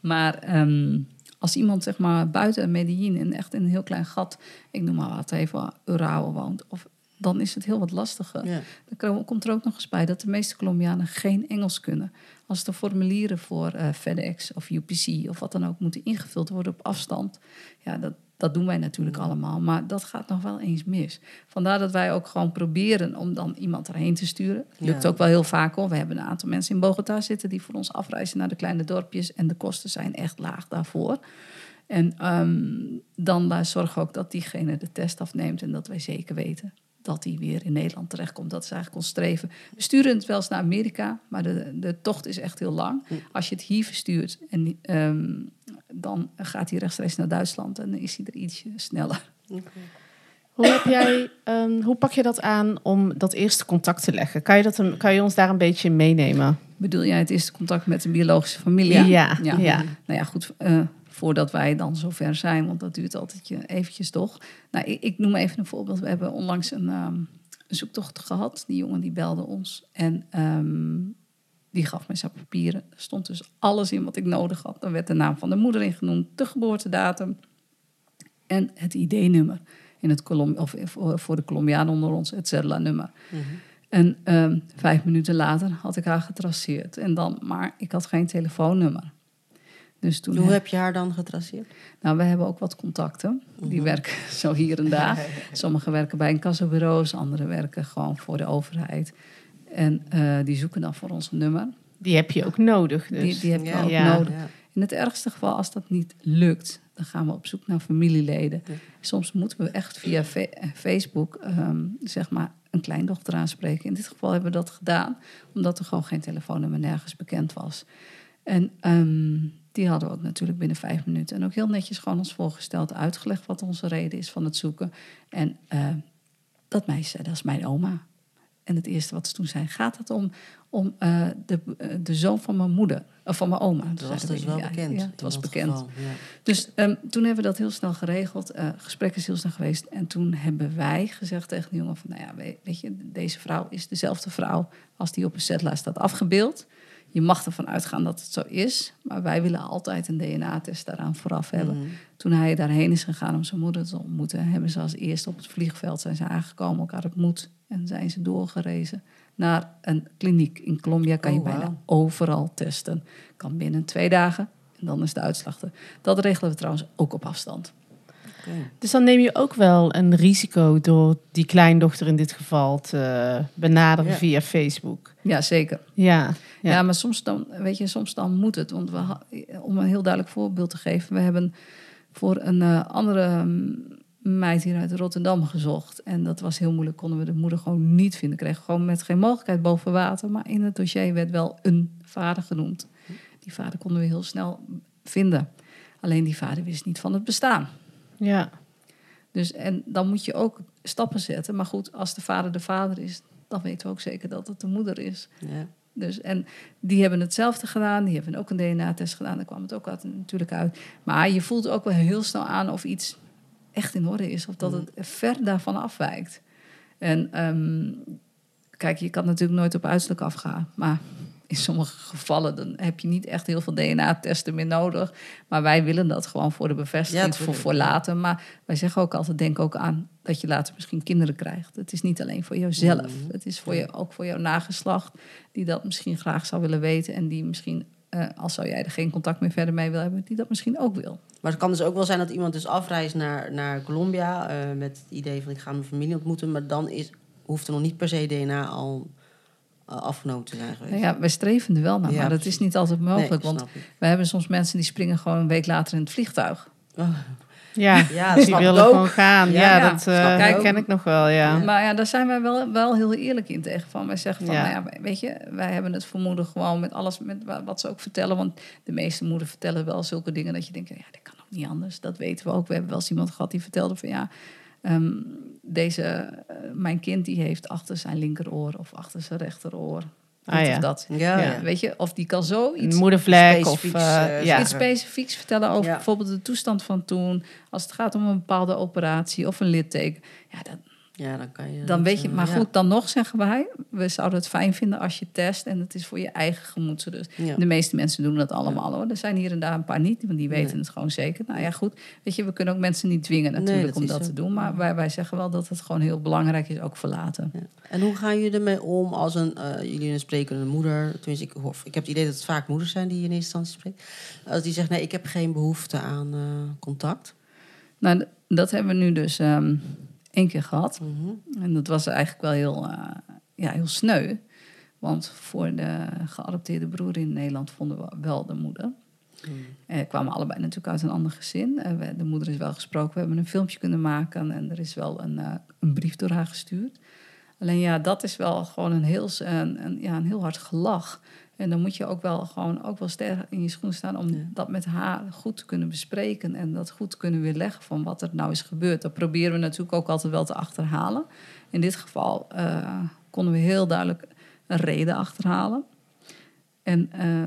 Maar ehm, als iemand zeg maar buiten Medellin en echt in een heel klein gat, ik noem maar wat even, Urao woont, of, dan is het heel wat lastiger. Ja. Dan ko- komt er ook nog eens bij dat de meeste Colombianen geen Engels kunnen. Als de formulieren voor eh, FedEx of UPC of wat dan ook moeten ingevuld worden op afstand, ja, dat, dat doen wij natuurlijk allemaal. Maar dat gaat nog wel eens mis. Vandaar dat wij ook gewoon proberen om dan iemand erheen te sturen. Lukt Ja. ook wel heel vaak hoor. We hebben een aantal mensen in Bogota zitten die voor ons afreizen naar de kleine dorpjes. En de kosten zijn echt laag daarvoor. En ehm, dan uh, zorgen we ook dat diegene de test afneemt en dat wij zeker weten dat hij weer in Nederland terechtkomt. Dat is eigenlijk ons streven. We sturen het wel eens naar Amerika, maar de, de tocht is echt heel lang. Als je het hier verstuurt, en, ehm, dan gaat hij rechtstreeks naar Duitsland en dan is hij er ietsje sneller. Hoe, heb jij, ehm, hoe pak je dat aan om dat eerste contact te leggen? Kan je, dat een, kan je ons daar een beetje in meenemen? Bedoel jij het eerste contact met een biologische familie? Ja, ja. ja. Nou ja, goed. eh, voordat wij dan zover zijn, want dat duurt altijd je eventjes toch. Nou, ik, ik noem even een voorbeeld. We hebben onlangs een, ehm, een zoektocht gehad. Die jongen die belde ons en ehm, die gaf mij zijn papieren. Er stond dus alles in wat ik nodig had. Er werd de naam van de moeder in genoemd, de geboortedatum en het ID-nummer. In het Colom of voor, voor de Colombianen onder ons, het Zedla-nummer. En ehm, vijf minuten later had ik haar getraceerd. En dan, maar ik had geen telefoonnummer. Dus toen Hoe heb- je haar dan getraceerd? nou, we hebben ook wat contacten. Die werken zo hier en daar. Sommigen werken bij incassobureaus, anderen werken gewoon voor de overheid. En eh, die zoeken dan voor ons een nummer. Die heb je ook nodig. Dus. Die, die heb je Ja. ook Ja. nodig. Ja. In het ergste geval, als dat niet lukt, dan gaan we op zoek naar familieleden. Soms moeten we echt via Fe- eh, Facebook ehm, zeg maar een kleindochter aanspreken. In dit geval hebben we dat gedaan, omdat er gewoon geen telefoonnummer nergens bekend was. En ehm, die hadden we ook natuurlijk binnen vijf minuten. En ook heel netjes gewoon ons voorgesteld, uitgelegd wat onze reden is van het zoeken. En eh, dat meisje dat is mijn oma. En het eerste wat ze toen zei, gaat het om, om eh, de, eh, de zoon van mijn moeder, of van mijn oma. Dat was dus wel ja, bekend. Ja, het was bekend. geval, ja. Dus ehm, toen hebben we dat heel snel geregeld. Eh gesprek is heel snel geweest. En toen hebben wij gezegd tegen de jongen van... nou ja, weet, je, deze vrouw is dezelfde vrouw als die op een setlijst staat afgebeeld. Je mag ervan uitgaan dat het zo is. Maar wij willen altijd een DNA-test daaraan vooraf hebben. Mhm. Toen hij daarheen is gegaan om zijn moeder te ontmoeten... hebben ze als eerste op het vliegveld zijn ze aangekomen, elkaar ontmoet... en zijn ze doorgerezen naar een kliniek. In Colombia kan je Oh, bijna overal testen. Kan binnen twee dagen dan is de uitslag er. Dat regelen we trouwens ook op afstand. Oké. Dus dan neem je ook wel een risico door die kleindochter in dit geval te benaderen Ja. via Facebook. Ja, zeker. Ja, Ja, Ja. maar soms dan, weet je, soms dan moet het. Want we, om een heel duidelijk voorbeeld te geven, we hebben voor een eh, andere mm, meid hier uit Rotterdam gezocht. En dat was heel moeilijk, konden we de moeder gewoon niet vinden. Kregen gewoon met geen mogelijkheid boven water. Maar in het dossier werd wel een vader genoemd. Die vader konden we heel snel vinden. Alleen die vader wist niet van het bestaan. ja. Dus, en dan moet je ook stappen zetten. Maar goed, als de vader de vader is, dan weten we ook zeker dat het de moeder is. Ja. Dus, en die hebben hetzelfde gedaan. Die hebben ook een DNA-test gedaan. Daar kwam het ook uit, natuurlijk uit. Maar je voelt ook wel heel snel aan of iets echt in orde is. Of dat het ver daarvan afwijkt. En ehm, kijk, je kan natuurlijk nooit op uiterlijk afgaan. Maar in sommige gevallen dan heb je niet echt heel veel DNA-testen meer nodig. Maar wij willen dat gewoon voor de bevestiging, Ja, voor, voor later. Maar wij zeggen ook altijd, denk ook aan dat je later misschien kinderen krijgt. Het is niet alleen voor jouzelf. Mhm. Het is voor je, ook voor jouw nageslacht die dat misschien graag zou willen weten. En die misschien, eh, als zou jij er geen contact meer verder mee wil hebben, die dat misschien ook wil. Maar het kan dus ook wel zijn dat iemand dus afreist naar, naar Colombia eh, met het idee van ik ga mijn familie ontmoeten, maar dan is, hoeft er nog niet per se DNA al afgenomen te zijn geweest. Nou ja, wij streven er wel naar, Ja, maar dat precies. is niet altijd mogelijk. Nee, want we hebben soms mensen die springen gewoon een week later in het vliegtuig. Oh, Ja, Ja, dat die willen ook. gewoon gaan. Ja, Ja, ja, dat snap eh, ken ik nog wel, ja. Maar ja, daar zijn wij wel, wel heel eerlijk in tegen. Van. Wij zeggen van, Ja. nou ja, weet je, wij hebben het vermoeden gewoon met alles met wa- wat ze ook vertellen. Want de meeste moeders vertellen wel zulke dingen dat je denkt, ja, dat kan ook niet anders. Dat weten we ook. We hebben wel eens iemand gehad die vertelde van, ja, ehm, deze, eh, mijn kind die heeft achter zijn linkeroor of achter zijn rechteroor. Ah, ja. of dat. ja. Weet je, of die kan zo iets moedervlek of... specifieks, eh, eh, ja. iets specifieks vertellen over Ja. bijvoorbeeld de toestand van toen. Als het gaat om een bepaalde operatie of een litteken. Ja, dan, Ja, dan kan je. dan weet je. eh, Maar goed, dan nog zeggen wij... we zouden het fijn vinden als je test... en het is voor je eigen gemoedsrust. Ja. De meeste mensen doen dat allemaal hoor. Er zijn hier en daar een paar niet, want die weten Nee. het gewoon zeker. Nou ja, goed. Weet je, we kunnen ook mensen niet dwingen Nee, natuurlijk dat om dat zo. te doen. Maar wij, wij zeggen wel dat het gewoon heel belangrijk is, ook voor later. Ja. En hoe gaan jullie ermee om als een, eh, jullie een sprekende moeder, tenminste ik, hoor, ik heb het idee dat het vaak moeders zijn die je in eerste instantie spreekt, als die zegt nee, ik heb geen behoefte aan eh, contact. Nou, dat hebben we nu dus ehm één keer gehad. Mhm. En dat was eigenlijk wel heel, eh, ja, heel sneu. Want voor de geadopteerde broer in Nederland vonden we wel de moeder. Eh, kwamen allebei natuurlijk uit een ander gezin. Eh, we- de moeder is wel gesproken. We hebben een filmpje kunnen maken. En er is wel een, eh, een brief door haar gestuurd. Alleen ja, dat is wel gewoon een heel, een, een, ja, een heel hard gelach. En dan moet je ook wel gewoon ook wel sterk in je schoenen staan om Ja. dat met haar goed te kunnen bespreken en dat goed te kunnen weerleggen van wat er nou is gebeurd. Dat proberen we natuurlijk ook altijd wel te achterhalen. In dit geval eh, konden we heel duidelijk een reden achterhalen. En eh,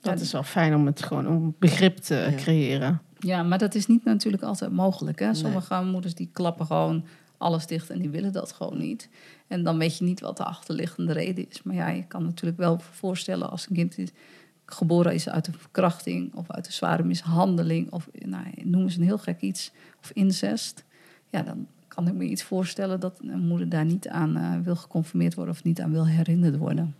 Dat ja, is wel fijn om het gewoon om begrip te Ja. creëren. ja, maar dat is niet natuurlijk altijd mogelijk. Hè? Nee. Sommige moeders die klappen gewoon alles dicht en die willen dat gewoon niet. En dan weet je niet wat de achterliggende reden is. Maar ja, je kan natuurlijk wel voorstellen als een kind geboren is uit een verkrachting of uit een zware mishandeling of nou, noem eens een heel gek iets of incest. Ja, dan kan ik me iets voorstellen dat een moeder daar niet aan eh, wil geconfirmeerd worden of niet aan wil herinnerd worden.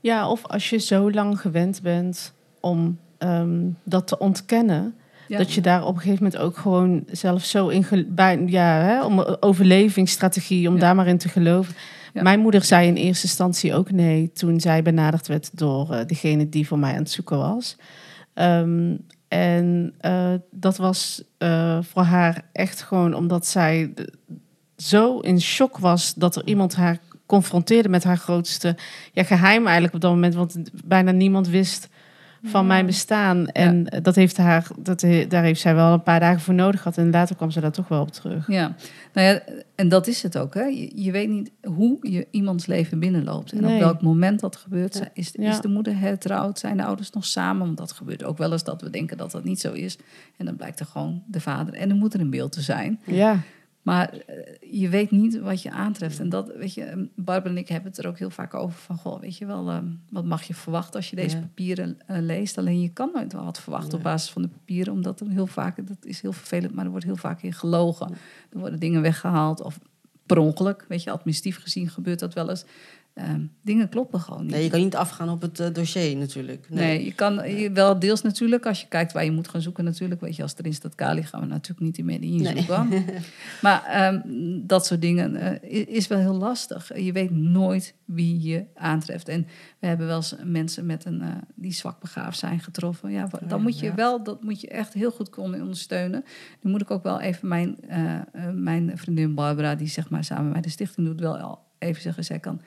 Ja, of als je zo lang gewend bent om ehm, dat te ontkennen, Ja. dat je daar op een gegeven moment ook gewoon zelf zo in, bij, ja, hè, om overlevingsstrategie, om Ja. daar maar in te geloven. Ja. Mijn moeder zei in eerste instantie ook nee toen zij benaderd werd door eh, degene die voor mij aan het zoeken was. Ehm, en eh, dat was eh, voor haar echt gewoon omdat zij zo in shock was dat er iemand haar confronteerde met haar grootste ja, geheim eigenlijk op dat moment. Want bijna niemand wist van mijn bestaan. En dat heeft haar, dat, daar heeft zij wel een paar dagen voor nodig gehad. En later kwam ze daar toch wel op terug. Ja, nou ja, en dat is het ook. Hè? Je, je weet niet hoe je iemands leven binnenloopt. En Nee. op welk moment dat gebeurt. Ja. Is, is de moeder hertrouwd? Zijn de ouders nog samen? Want dat gebeurt ook wel eens dat we denken dat dat niet zo is. En dan blijkt er gewoon de vader en de moeder in beeld te zijn. Ja, Maar eh, je weet niet wat je aantreft. En dat, weet je, Barbara en ik hebben het er ook heel vaak over van, goh, weet je wel, eh, wat mag je verwachten als je deze Ja. papieren eh, leest? Alleen je kan nooit wel wat verwachten op basis van de papieren, omdat er heel vaak, dat is heel vervelend, maar er wordt heel vaak in gelogen. Er worden dingen weggehaald of per ongeluk, weet je, administratief gezien gebeurt dat wel eens. Ehm, dingen kloppen gewoon niet. Nee, je kan niet afgaan op het eh, dossier natuurlijk. Nee, je kan je, wel deels natuurlijk, als je kijkt waar je moet gaan zoeken natuurlijk. Weet je, als erin staat Kali, gaan we natuurlijk niet in Medellin Nee. zoeken. maar ehm, dat soort dingen eh, is wel heel lastig. Je weet nooit wie je aantreft. En we hebben wel eens mensen met een, eh, die zwak begaafd zijn getroffen. Ja, dan ja, moet je ja. wel, dat moet je echt heel goed kunnen ondersteunen. Nu moet ik ook wel even mijn, mijn vriendin Barbara, die zeg maar samen met mij de stichting doet, wel even zeggen, zij kan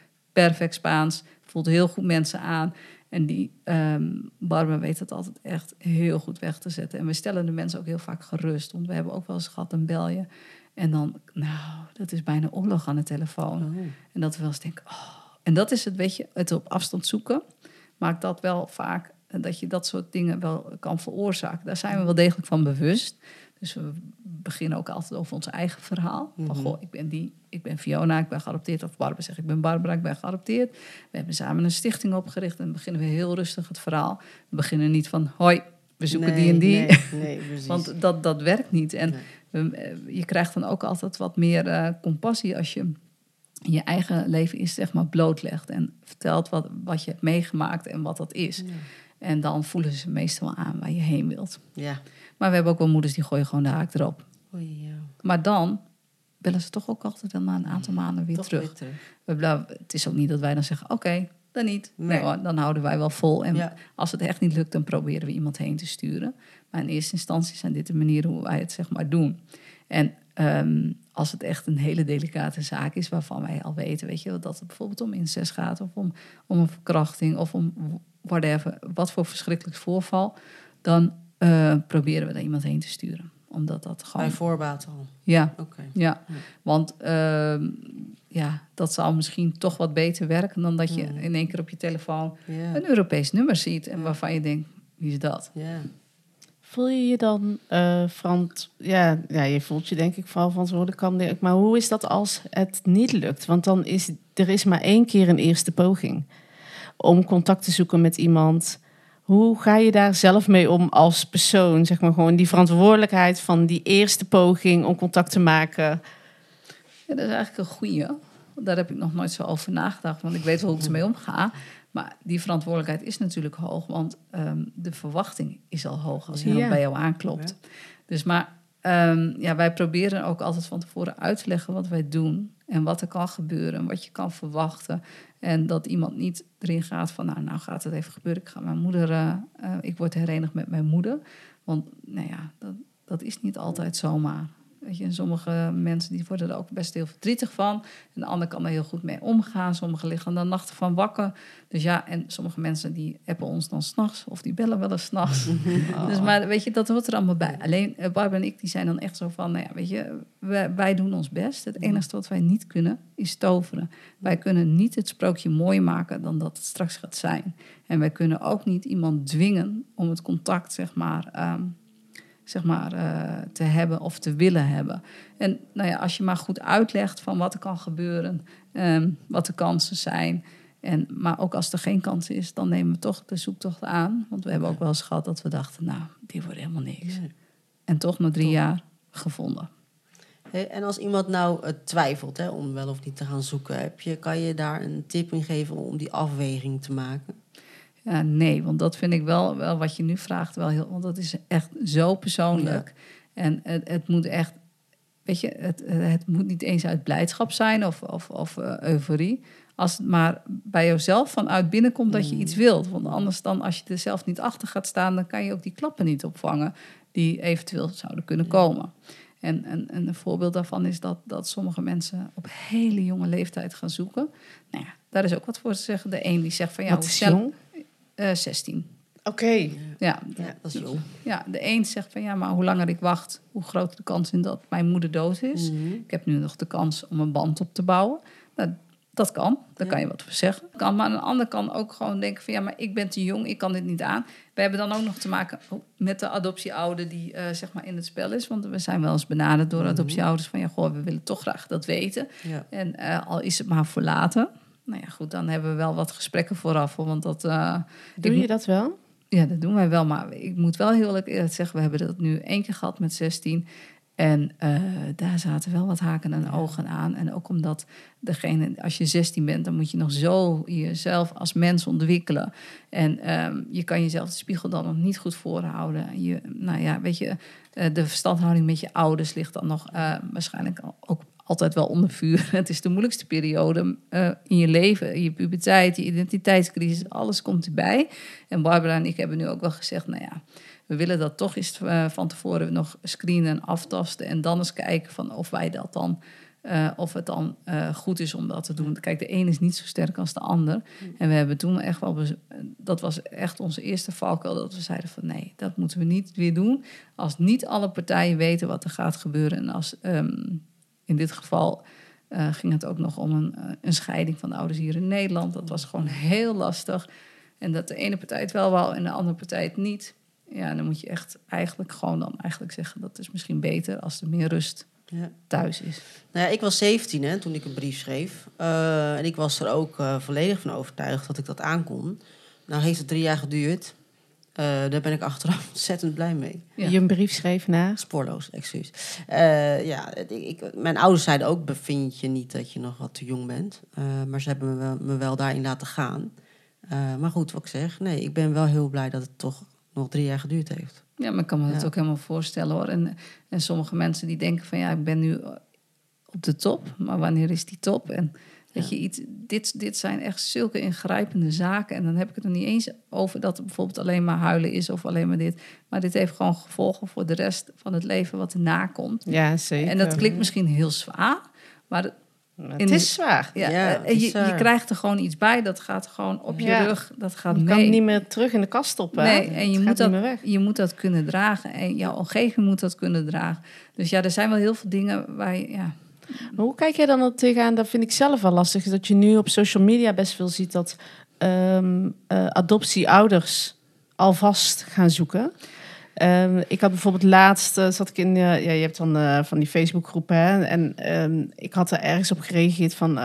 perfect Spaans, voelt heel goed mensen aan. En die ehm Barbara weet het altijd echt heel goed weg te zetten. En we stellen de mensen ook heel vaak gerust. Want we hebben ook wel eens gehad, een bel je. En dan, nou, dat is bijna oorlog aan de telefoon. Oh. En dat we wel eens denken, oh. En dat is het, weet je, het op afstand zoeken. Maakt dat wel vaak, eh, dat je dat soort dingen wel kan veroorzaken. Daar zijn we wel degelijk van bewust. Dus we beginnen ook altijd over ons eigen verhaal. Van, Mhm. goh, ik ben die, ik ben Fiona, ik ben geadopteerd. Of Barbara zegt, ik ben Barbara, ik ben geadopteerd. We hebben samen een stichting opgericht. En dan beginnen we heel rustig het verhaal. We beginnen niet van, hoi, we zoeken die en die. Nee, nee. Want dat, dat werkt niet. En eh, je krijgt dan ook altijd wat meer eh, compassie als je je eigen leven is zeg maar blootlegt en vertelt wat, wat je hebt meegemaakt en wat dat is. En dan voelen ze meestal aan waar je heen wilt. ja. Maar we hebben ook wel moeders die gooien gewoon de haak erop. Oei, ja. Maar dan bellen ze toch ook altijd wel na een aantal maanden weer terug. weer terug. We het is ook niet dat wij dan zeggen, oké, dan niet. Nee. Dan houden wij wel vol. En Ja. als het echt niet lukt, dan proberen we iemand heen te sturen. Maar in eerste instantie zijn dit de manieren hoe wij het zeg maar doen. En ehm, als het echt een hele delicate zaak is, waarvan wij al weten, weet je, dat het bijvoorbeeld om incest gaat, of om, om een verkrachting, of om whatever, wat voor verschrikkelijk voorval, dan eh, proberen we daar iemand heen te sturen. Omdat dat gewoon. Bij voorbaat al. Ja, Oké. ja, Ja. want ehm, ja, dat zou misschien toch wat beter werken dan dat je Mm. in één keer op je telefoon een Europees nummer ziet en Ja. waarvan je denkt, wie is dat? ja. Voel je je dan eh verant... Ja, ja, je voelt je denk ik vooral verantwoordelijk. ik. Maar hoe is dat als het niet lukt? Want dan is er is maar één keer een eerste poging om contact te zoeken met iemand. Hoe ga je daar zelf mee om als persoon? Zeg maar gewoon die verantwoordelijkheid van die eerste poging om contact te maken. Ja, dat is eigenlijk een goeie. Daar heb ik nog nooit zo over nagedacht, want ik weet wel hoe ik ermee omga. Maar die verantwoordelijkheid is natuurlijk hoog, want ehm, de verwachting is al hoog als iemand Ja. bij jou aanklopt. Dus maar ehm, ja, wij proberen ook altijd van tevoren uit te leggen wat wij doen en wat er kan gebeuren, wat je kan verwachten. En dat iemand niet erin gaat van, nou, nou gaat het even gebeuren. Ik ga mijn moeder, eh, eh, ik word herenigd met mijn moeder. Want nou ja, dat, dat is niet altijd zomaar. Weet je, en sommige mensen die worden er ook best heel verdrietig van. En de ander kan er heel goed mee omgaan. Sommigen liggen dan nachten van wakker. Dus ja, en sommige mensen die appen ons dan s'nachts. Of die bellen wel eens s'nachts. Dus maar weet je, dat hoort er allemaal bij. Alleen eh, Barbara en ik, die zijn dan echt zo van... Nou ja, weet je, wij, wij doen ons best. Het enige wat wij niet kunnen, is toveren. Wij kunnen niet het sprookje mooier maken dan dat het straks gaat zijn. En wij kunnen ook niet iemand dwingen om het contact, zeg maar... ehm, zeg maar, eh, te hebben of te willen hebben. En nou ja, als je maar goed uitlegt van wat er kan gebeuren, ehm, wat de kansen zijn. En, maar ook als er geen kans is, dan nemen we toch de zoektocht aan. Want we hebben ook wel eens gehad dat we dachten, nou, die wordt helemaal niks. Nee. En toch na drie Toch. jaar gevonden. En als iemand nou eh, twijfelt hè, om wel of niet te gaan zoeken, heb je, kan je daar een tip in geven om die afweging te maken? Ja, nee, want dat vind ik wel, wel wat je nu vraagt, wel heel, want dat is echt zo persoonlijk. En het, het moet echt, weet je, het, het moet niet eens uit blijdschap zijn of, of, of eh, euforie. Als het maar bij jezelf vanuit binnenkomt dat je iets wilt. Want anders dan, als je er zelf niet achter gaat staan, dan kan je ook die klappen niet opvangen die eventueel zouden kunnen komen. En, en, en een voorbeeld daarvan is dat, dat sommige mensen op hele jonge leeftijd gaan zoeken. Nou ja, daar is ook wat voor te zeggen. De een die zegt van ja, Wat hoe snel- jong? eh, 16. Oké. Ja, Ja, dat is jong. ja, de een zegt van ja, maar hoe langer ik wacht, hoe groter de kans is dat mijn moeder dood is. Mhm. Ik heb nu nog de kans om een band op te bouwen. Nou, dat kan, daar Ja. kan je wat voor zeggen. Kan, maar een ander kan ook gewoon denken van ja, maar ik ben te jong, ik kan dit niet aan. We hebben dan ook nog te maken met de adoptieouder die eh, zeg maar in het spel is. Want we zijn wel eens benaderd door Mhm. adoptieouders van ja, goh, we willen toch graag dat weten. Ja. En eh, al is het maar voor later. Nou ja, goed, dan hebben we wel wat gesprekken vooraf. hoor, Want dat, eh, Doe je dat wel? ja, dat doen wij wel. Maar ik moet wel heel eerlijk zeggen, we hebben dat nu één keer gehad met 16. En eh, daar zaten wel wat haken en ogen aan. En ook omdat degene, als je 16 bent, dan moet je nog zo jezelf als mens ontwikkelen. En ehm, je kan jezelf de spiegel dan nog niet goed voorhouden. Je, nou ja, weet je, eh, de verstandhouding met je ouders ligt dan nog waarschijnlijk ook altijd wel onder vuur. Het is de moeilijkste periode uh, in je leven. Je puberteit, je identiteitscrisis, alles komt erbij. En Barbara en ik hebben nu ook wel gezegd, nou ja we willen dat toch eens uh, van tevoren nog screenen en aftasten. En dan eens kijken van of wij dat dan. Uh, of het dan uh, goed is om dat te doen. Kijk, de een is niet zo sterk als de ander. En we hebben toen echt wel. Dat was echt onze eerste valkuil. Dat we zeiden van nee, dat moeten we niet weer doen. Als niet alle partijen weten wat er gaat gebeuren. En als um, in dit geval. Uh, ging het ook nog om een, een scheiding van de ouders hier in Nederland. Dat was gewoon heel lastig. En dat de ene partij het wel wou en de andere partij het niet ja, dan moet je echt eigenlijk gewoon dan eigenlijk zeggen... dat is misschien beter als er meer rust ja. thuis is. Nou ja, ik was 17 hè, toen ik een brief schreef. Uh, en ik was er ook volledig van overtuigd dat ik dat aankon. Nou heeft het drie jaar geduurd. Uh, daar ben ik achteraf ontzettend blij mee. Ja. Je een brief schreef naar? Spoorloos, excuus. ja, ik, mijn ouders zeiden ook, bevind je niet dat je nog wat te jong bent. maar ze hebben me wel, me wel daarin laten gaan. maar goed, wat ik zeg, nee, ik ben wel heel blij dat het toch nog drie jaar geduurd heeft. Ja, maar ik kan me dat ook helemaal voorstellen hoor. En, en sommige mensen die denken van ja, ik ben nu op de top, maar wanneer is die top? En dat je iets, dit, dit zijn echt zulke ingrijpende zaken. En dan heb ik het er niet eens over dat het bijvoorbeeld alleen maar huilen is of alleen maar dit. Maar dit heeft gewoon gevolgen voor de rest van het leven wat erna komt. Ja, zeker. En dat klinkt misschien heel zwaar, maar het is zwaar. Ja, ja je, je, krijgt er gewoon iets bij. Dat gaat gewoon op je rug. Dat gaat je mee. kan niet meer terug in de kast stoppen. Nee, en je moet, dat, je moet dat kunnen dragen. En jouw omgeving moet dat kunnen dragen. Dus ja, er zijn wel heel veel dingen waar je... Ja. Maar hoe kijk jij dan tegenaan? Dat vind ik zelf wel lastig. Dat je nu op social media best veel ziet dat um, uh, adoptieouders alvast gaan zoeken. Um, ik had bijvoorbeeld laatst, uh, zat ik in, uh, ja, je hebt dan van die Facebookgroep, hè, en um, ik had er ergens op gereageerd van,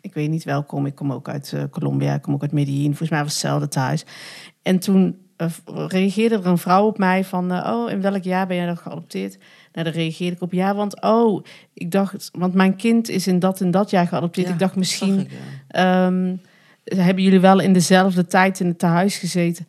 ik weet niet welkom, ik kom ook uit Colombia, ik kom ook uit Medellin, volgens mij was hetzelfde thuis. En toen reageerde er een vrouw op mij van, oh, in welk jaar ben jij dan geadopteerd? Nou, daar reageerde ik op, ja, want, oh, ik dacht, want mijn kind is in dat en dat jaar geadopteerd. Ja, ik dacht misschien, ik, ja. um, hebben jullie wel in dezelfde tijd in het tehuis gezeten?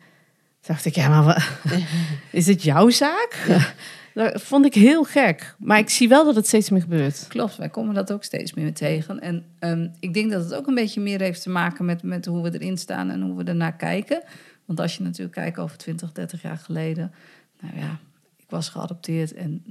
dacht ik, ja, maar is het jouw zaak? Dat vond ik heel gek. Maar ik zie wel dat het steeds meer gebeurt. Klopt, wij komen dat ook steeds meer tegen. En um, ik denk dat het ook een beetje meer heeft te maken met, met hoe we erin staan en hoe we ernaar kijken. Want als je natuurlijk kijkt over 20, 30 jaar geleden. Nou ja, ik was geadopteerd en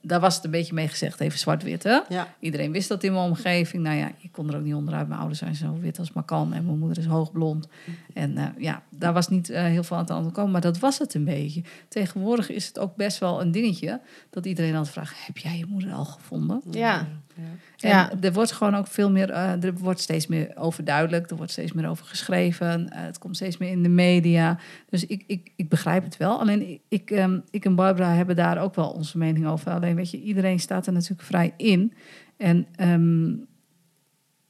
daar was het een beetje mee gezegd, even zwart-wit. Hè? Ja. Iedereen wist dat in mijn omgeving. Nou ja, ik kon er ook niet onderuit. Mijn ouders zijn zo wit als maar kan. En mijn moeder is hoogblond. En uh, ja, daar was niet uh, heel veel aan het antwoord komen. Maar dat was het een beetje. Tegenwoordig is het ook best wel een dingetje... dat iedereen altijd vraagt... heb jij je moeder al gevonden? Ja. En ja. er wordt gewoon ook veel meer... Uh, er wordt steeds meer over duidelijk. Er wordt steeds meer over geschreven. het komt steeds meer in de media. Dus ik, ik, ik begrijp het wel. Alleen ik, um, ik en Barbara hebben daar ook wel onze mening over Alleen weet je, iedereen staat er natuurlijk vrij in. En um,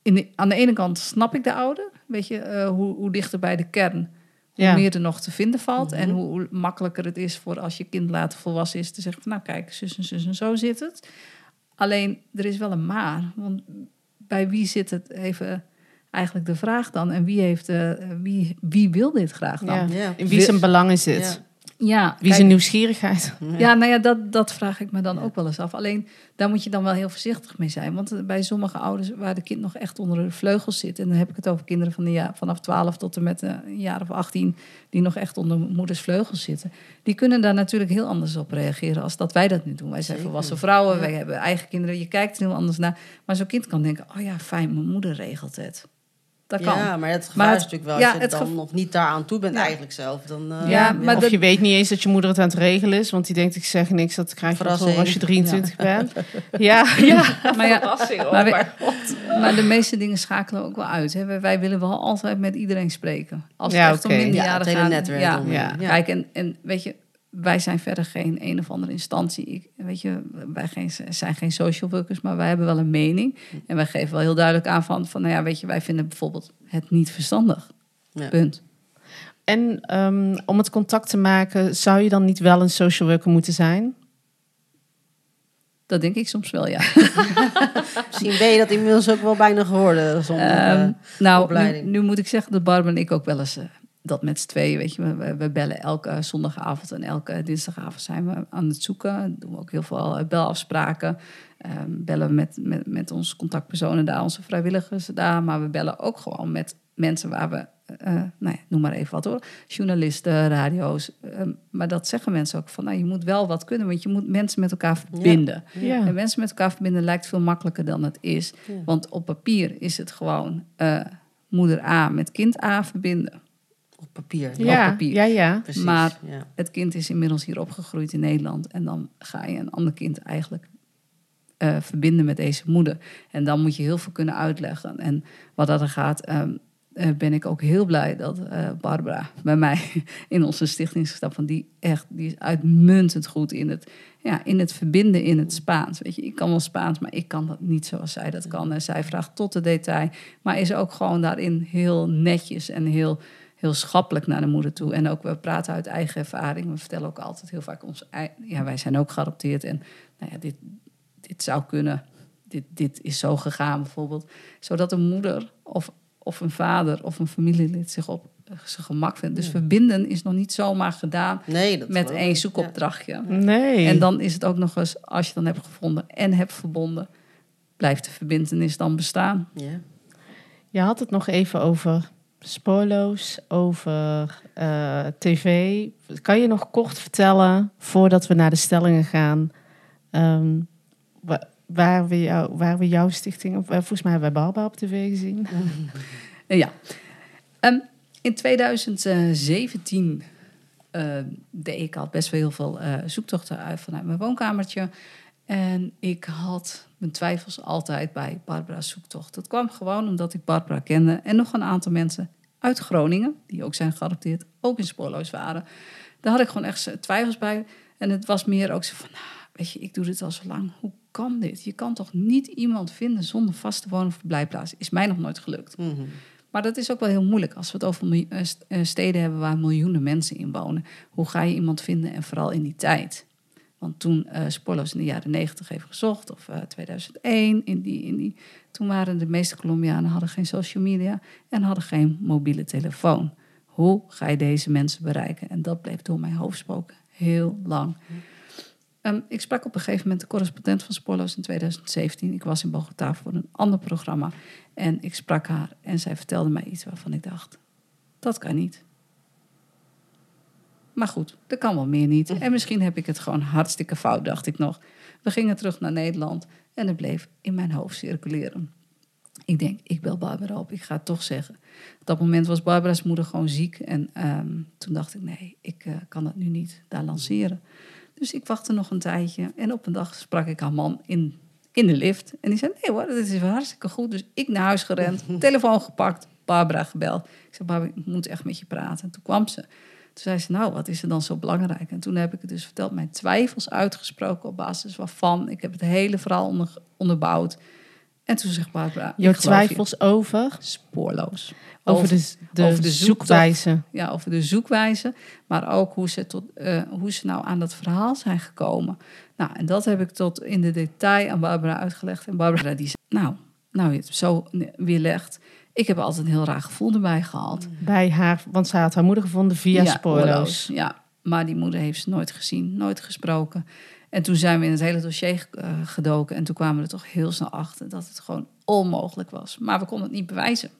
in de, aan de ene kant snap ik de ouder. Weet je, uh, hoe, hoe dichter bij de kern, hoe ja. meer er nog te vinden valt. En hoe, hoe, makkelijker het is voor als je kind later volwassen is te zeggen van nou kijk, zus en zus en zo zit het. Alleen er is wel een maar. Want bij wie zit het even eigenlijk de vraag dan? En wie, heeft, uh, wie, wie wil dit graag dan? Ja. In wie zijn belang is het? Ja, Wie is een nieuwsgierigheid? Ja, nou ja, dat, dat vraag ik me dan ook wel eens af. Alleen, daar moet je dan wel heel voorzichtig mee zijn. Want bij sommige ouders waar de kind nog echt onder de vleugels zit... en dan heb ik het over kinderen van de jaar, vanaf 12 tot en met een jaar of 18... die nog echt onder moeders vleugels zitten... die kunnen daar natuurlijk heel anders op reageren als dat wij dat nu doen. Wij zijn volwassen vrouwen, ja. wij hebben eigen kinderen. Je kijkt er heel anders naar. Maar zo'n kind kan denken, oh ja, fijn, mijn moeder regelt het. Dat kan. Ja, maar het gevaar maar het, is natuurlijk wel, ja, als je dan nog niet daaraan toe bent ja. eigenlijk zelf. Dan, uh, ja, maar of dat, je weet niet eens dat je moeder het aan het regelen is, want die denkt ik zeg niks, dat krijg je wel als je 23 bent. Ja, ja. maar, ja, maar, we, maar, de meeste dingen schakelen ook wel uit. Hè. Wij willen wel altijd met iedereen spreken. Als het echt okay. om minderjarigen gaat. netwerk. Ja, ja. Kijk, en, en weet je, wij zijn verder geen een of andere instantie. Ik, weet je, wij geen, zijn geen social workers, maar wij hebben wel een mening. En wij geven wel heel duidelijk aan van, van nou ja, weet je, wij vinden bijvoorbeeld het niet verstandig. Ja. Punt. En um, om het contact te maken, zou je dan niet wel een social worker moeten zijn? Dat denk ik soms wel, ja. Misschien ben je dat inmiddels ook wel bijna geworden zonder Ehm, eh, nou, nu, moet ik zeggen dat Barbara en ik ook wel eens eh, dat met z'n tweeën, weet je, we- bellen elke zondagavond en elke dinsdagavond zijn we aan het zoeken. Doen we ook heel veel eh, belafspraken. Ehm, bellen we met, met, met onze contactpersonen daar, onze vrijwilligers daar. Maar we bellen ook gewoon met mensen waar we, eh, nou ja, noem maar even wat hoor, journalisten, radio's. Ehm, maar dat zeggen mensen ook van, nou, je moet wel wat kunnen, want je moet mensen met elkaar verbinden. Ja. En mensen met elkaar verbinden lijkt veel makkelijker dan het is. Want op papier is het gewoon eh, moeder A met kind A verbinden. Papier. Ja, papier. ja, ja. Precies. Maar- ja. Het kind is inmiddels hier opgegroeid in Nederland. En dan ga je een ander kind eigenlijk eh, verbinden met deze moeder. En dan moet je heel veel kunnen uitleggen. En wat dat er gaat, ehm, eh, ben ik ook heel blij dat eh, Barbara bij mij in onze stichting gestapt. Van die echt, die is uitmuntend goed in het, ja, in het verbinden in het Spaans. Weet je, ik kan wel Spaans, maar ik kan dat niet zoals zij dat kan. En zij vraagt tot de detail, maar is ook gewoon daarin heel netjes en heel heel schappelijk naar de moeder toe. En ook we praten uit eigen ervaring. We vertellen ook altijd heel vaak ons ja, wij zijn ook geadopteerd en nou ja, dit, dit zou kunnen. Dit, dit is zo gegaan bijvoorbeeld. Zodat een moeder of, of een vader of een familielid zich op zijn gemak vindt. Dus verbinden is nog niet zomaar gedaan Nee, dat met één zoekopdrachtje. Nee. En dan is het ook nog eens, als je dan hebt gevonden en hebt verbonden, blijft de verbindenis dan bestaan. Ja. Ja. Je had het nog even over spoorloos, over eh, tv. Kan je nog kort vertellen, voordat we naar de stellingen gaan, ehm, wa- waar, we waar we jouw stichting... Of, eh, volgens mij hebben wij Barbara op tv gezien. Ja. Ehm, in 2017 eh, deed ik al best wel heel veel zoektochten uit vanuit mijn woonkamertje. En ik had mijn twijfels altijd bij Barbara's zoektocht. Dat kwam gewoon omdat ik Barbara kende en nog een aantal mensen uit Groningen, die ook zijn geadopteerd, ook in spoorloos waren. Daar had ik gewoon echt twijfels bij. En het was meer ook zo van, nou, weet je, ik doe dit al zo lang. Hoe kan dit? Je kan toch niet iemand vinden zonder vaste woon- of verblijfplaats? Is mij nog nooit gelukt. Mhm. Maar dat is ook wel heel moeilijk als we het over eh, eh, steden hebben waar miljoenen mensen in wonen. Hoe ga je iemand vinden en vooral in die tijd? Want toen eh Spoorloos in de jaren 90 heeft gezocht, of eh, 2001, in die, in die, toen waren de meeste Colombianen hadden geen social media en hadden geen mobiele telefoon. Hoe ga je deze mensen bereiken? En dat bleef door mijn hoofd spoken heel lang. Ehm, ik sprak op een gegeven moment de correspondent van Spoorloos in 2017. Ik was in Bogota voor een ander programma. En ik sprak haar en zij vertelde mij iets waarvan ik dacht: dat kan niet. Maar goed, dat kan wel meer niet. En misschien heb ik het gewoon hartstikke fout, dacht ik nog. We gingen terug naar Nederland en het bleef in mijn hoofd circuleren. Ik denk, ik bel Barbara op, ik ga het toch zeggen. Op dat moment was Barbara's moeder gewoon ziek. En ehm, toen dacht ik, nee, ik eh, kan dat nu niet daar lanceren. Dus ik wachtte nog een tijdje. En op een dag sprak ik haar man in, in de lift. En die zei, nee hoor, dit is hartstikke goed. Dus ik naar huis gerend, telefoon gepakt, Barbara gebeld. Ik zei, Barbara, ik moet echt met je praten. En toen kwam ze. Toen zei ze, nou, wat is er dan zo belangrijk? En toen heb ik het dus verteld, mijn twijfels uitgesproken op basis waarvan. Ik heb het hele verhaal onder, onderbouwd. En toen zegt Barbara, Jouw je. twijfels over, spoorloos. over, de, de, over de zoektocht. zoekwijze. Ja, over de zoekwijze, maar ook hoe ze, tot, eh, hoe ze nou aan dat verhaal zijn gekomen. Nou, en dat heb ik tot in de detail aan Barbara uitgelegd. En Barbara die zei, nou, nou je het zo weerlegt. Ik heb altijd een heel raar gevoel erbij gehad. Bij haar, want zij had haar moeder gevonden via Ja, spoorloos. oorloos, Ja, maar die moeder heeft ze nooit gezien, nooit gesproken. En toen zijn we in het hele dossier eh, gedoken. En toen kwamen we er toch heel snel achter dat het gewoon onmogelijk was. Maar we konden het niet bewijzen.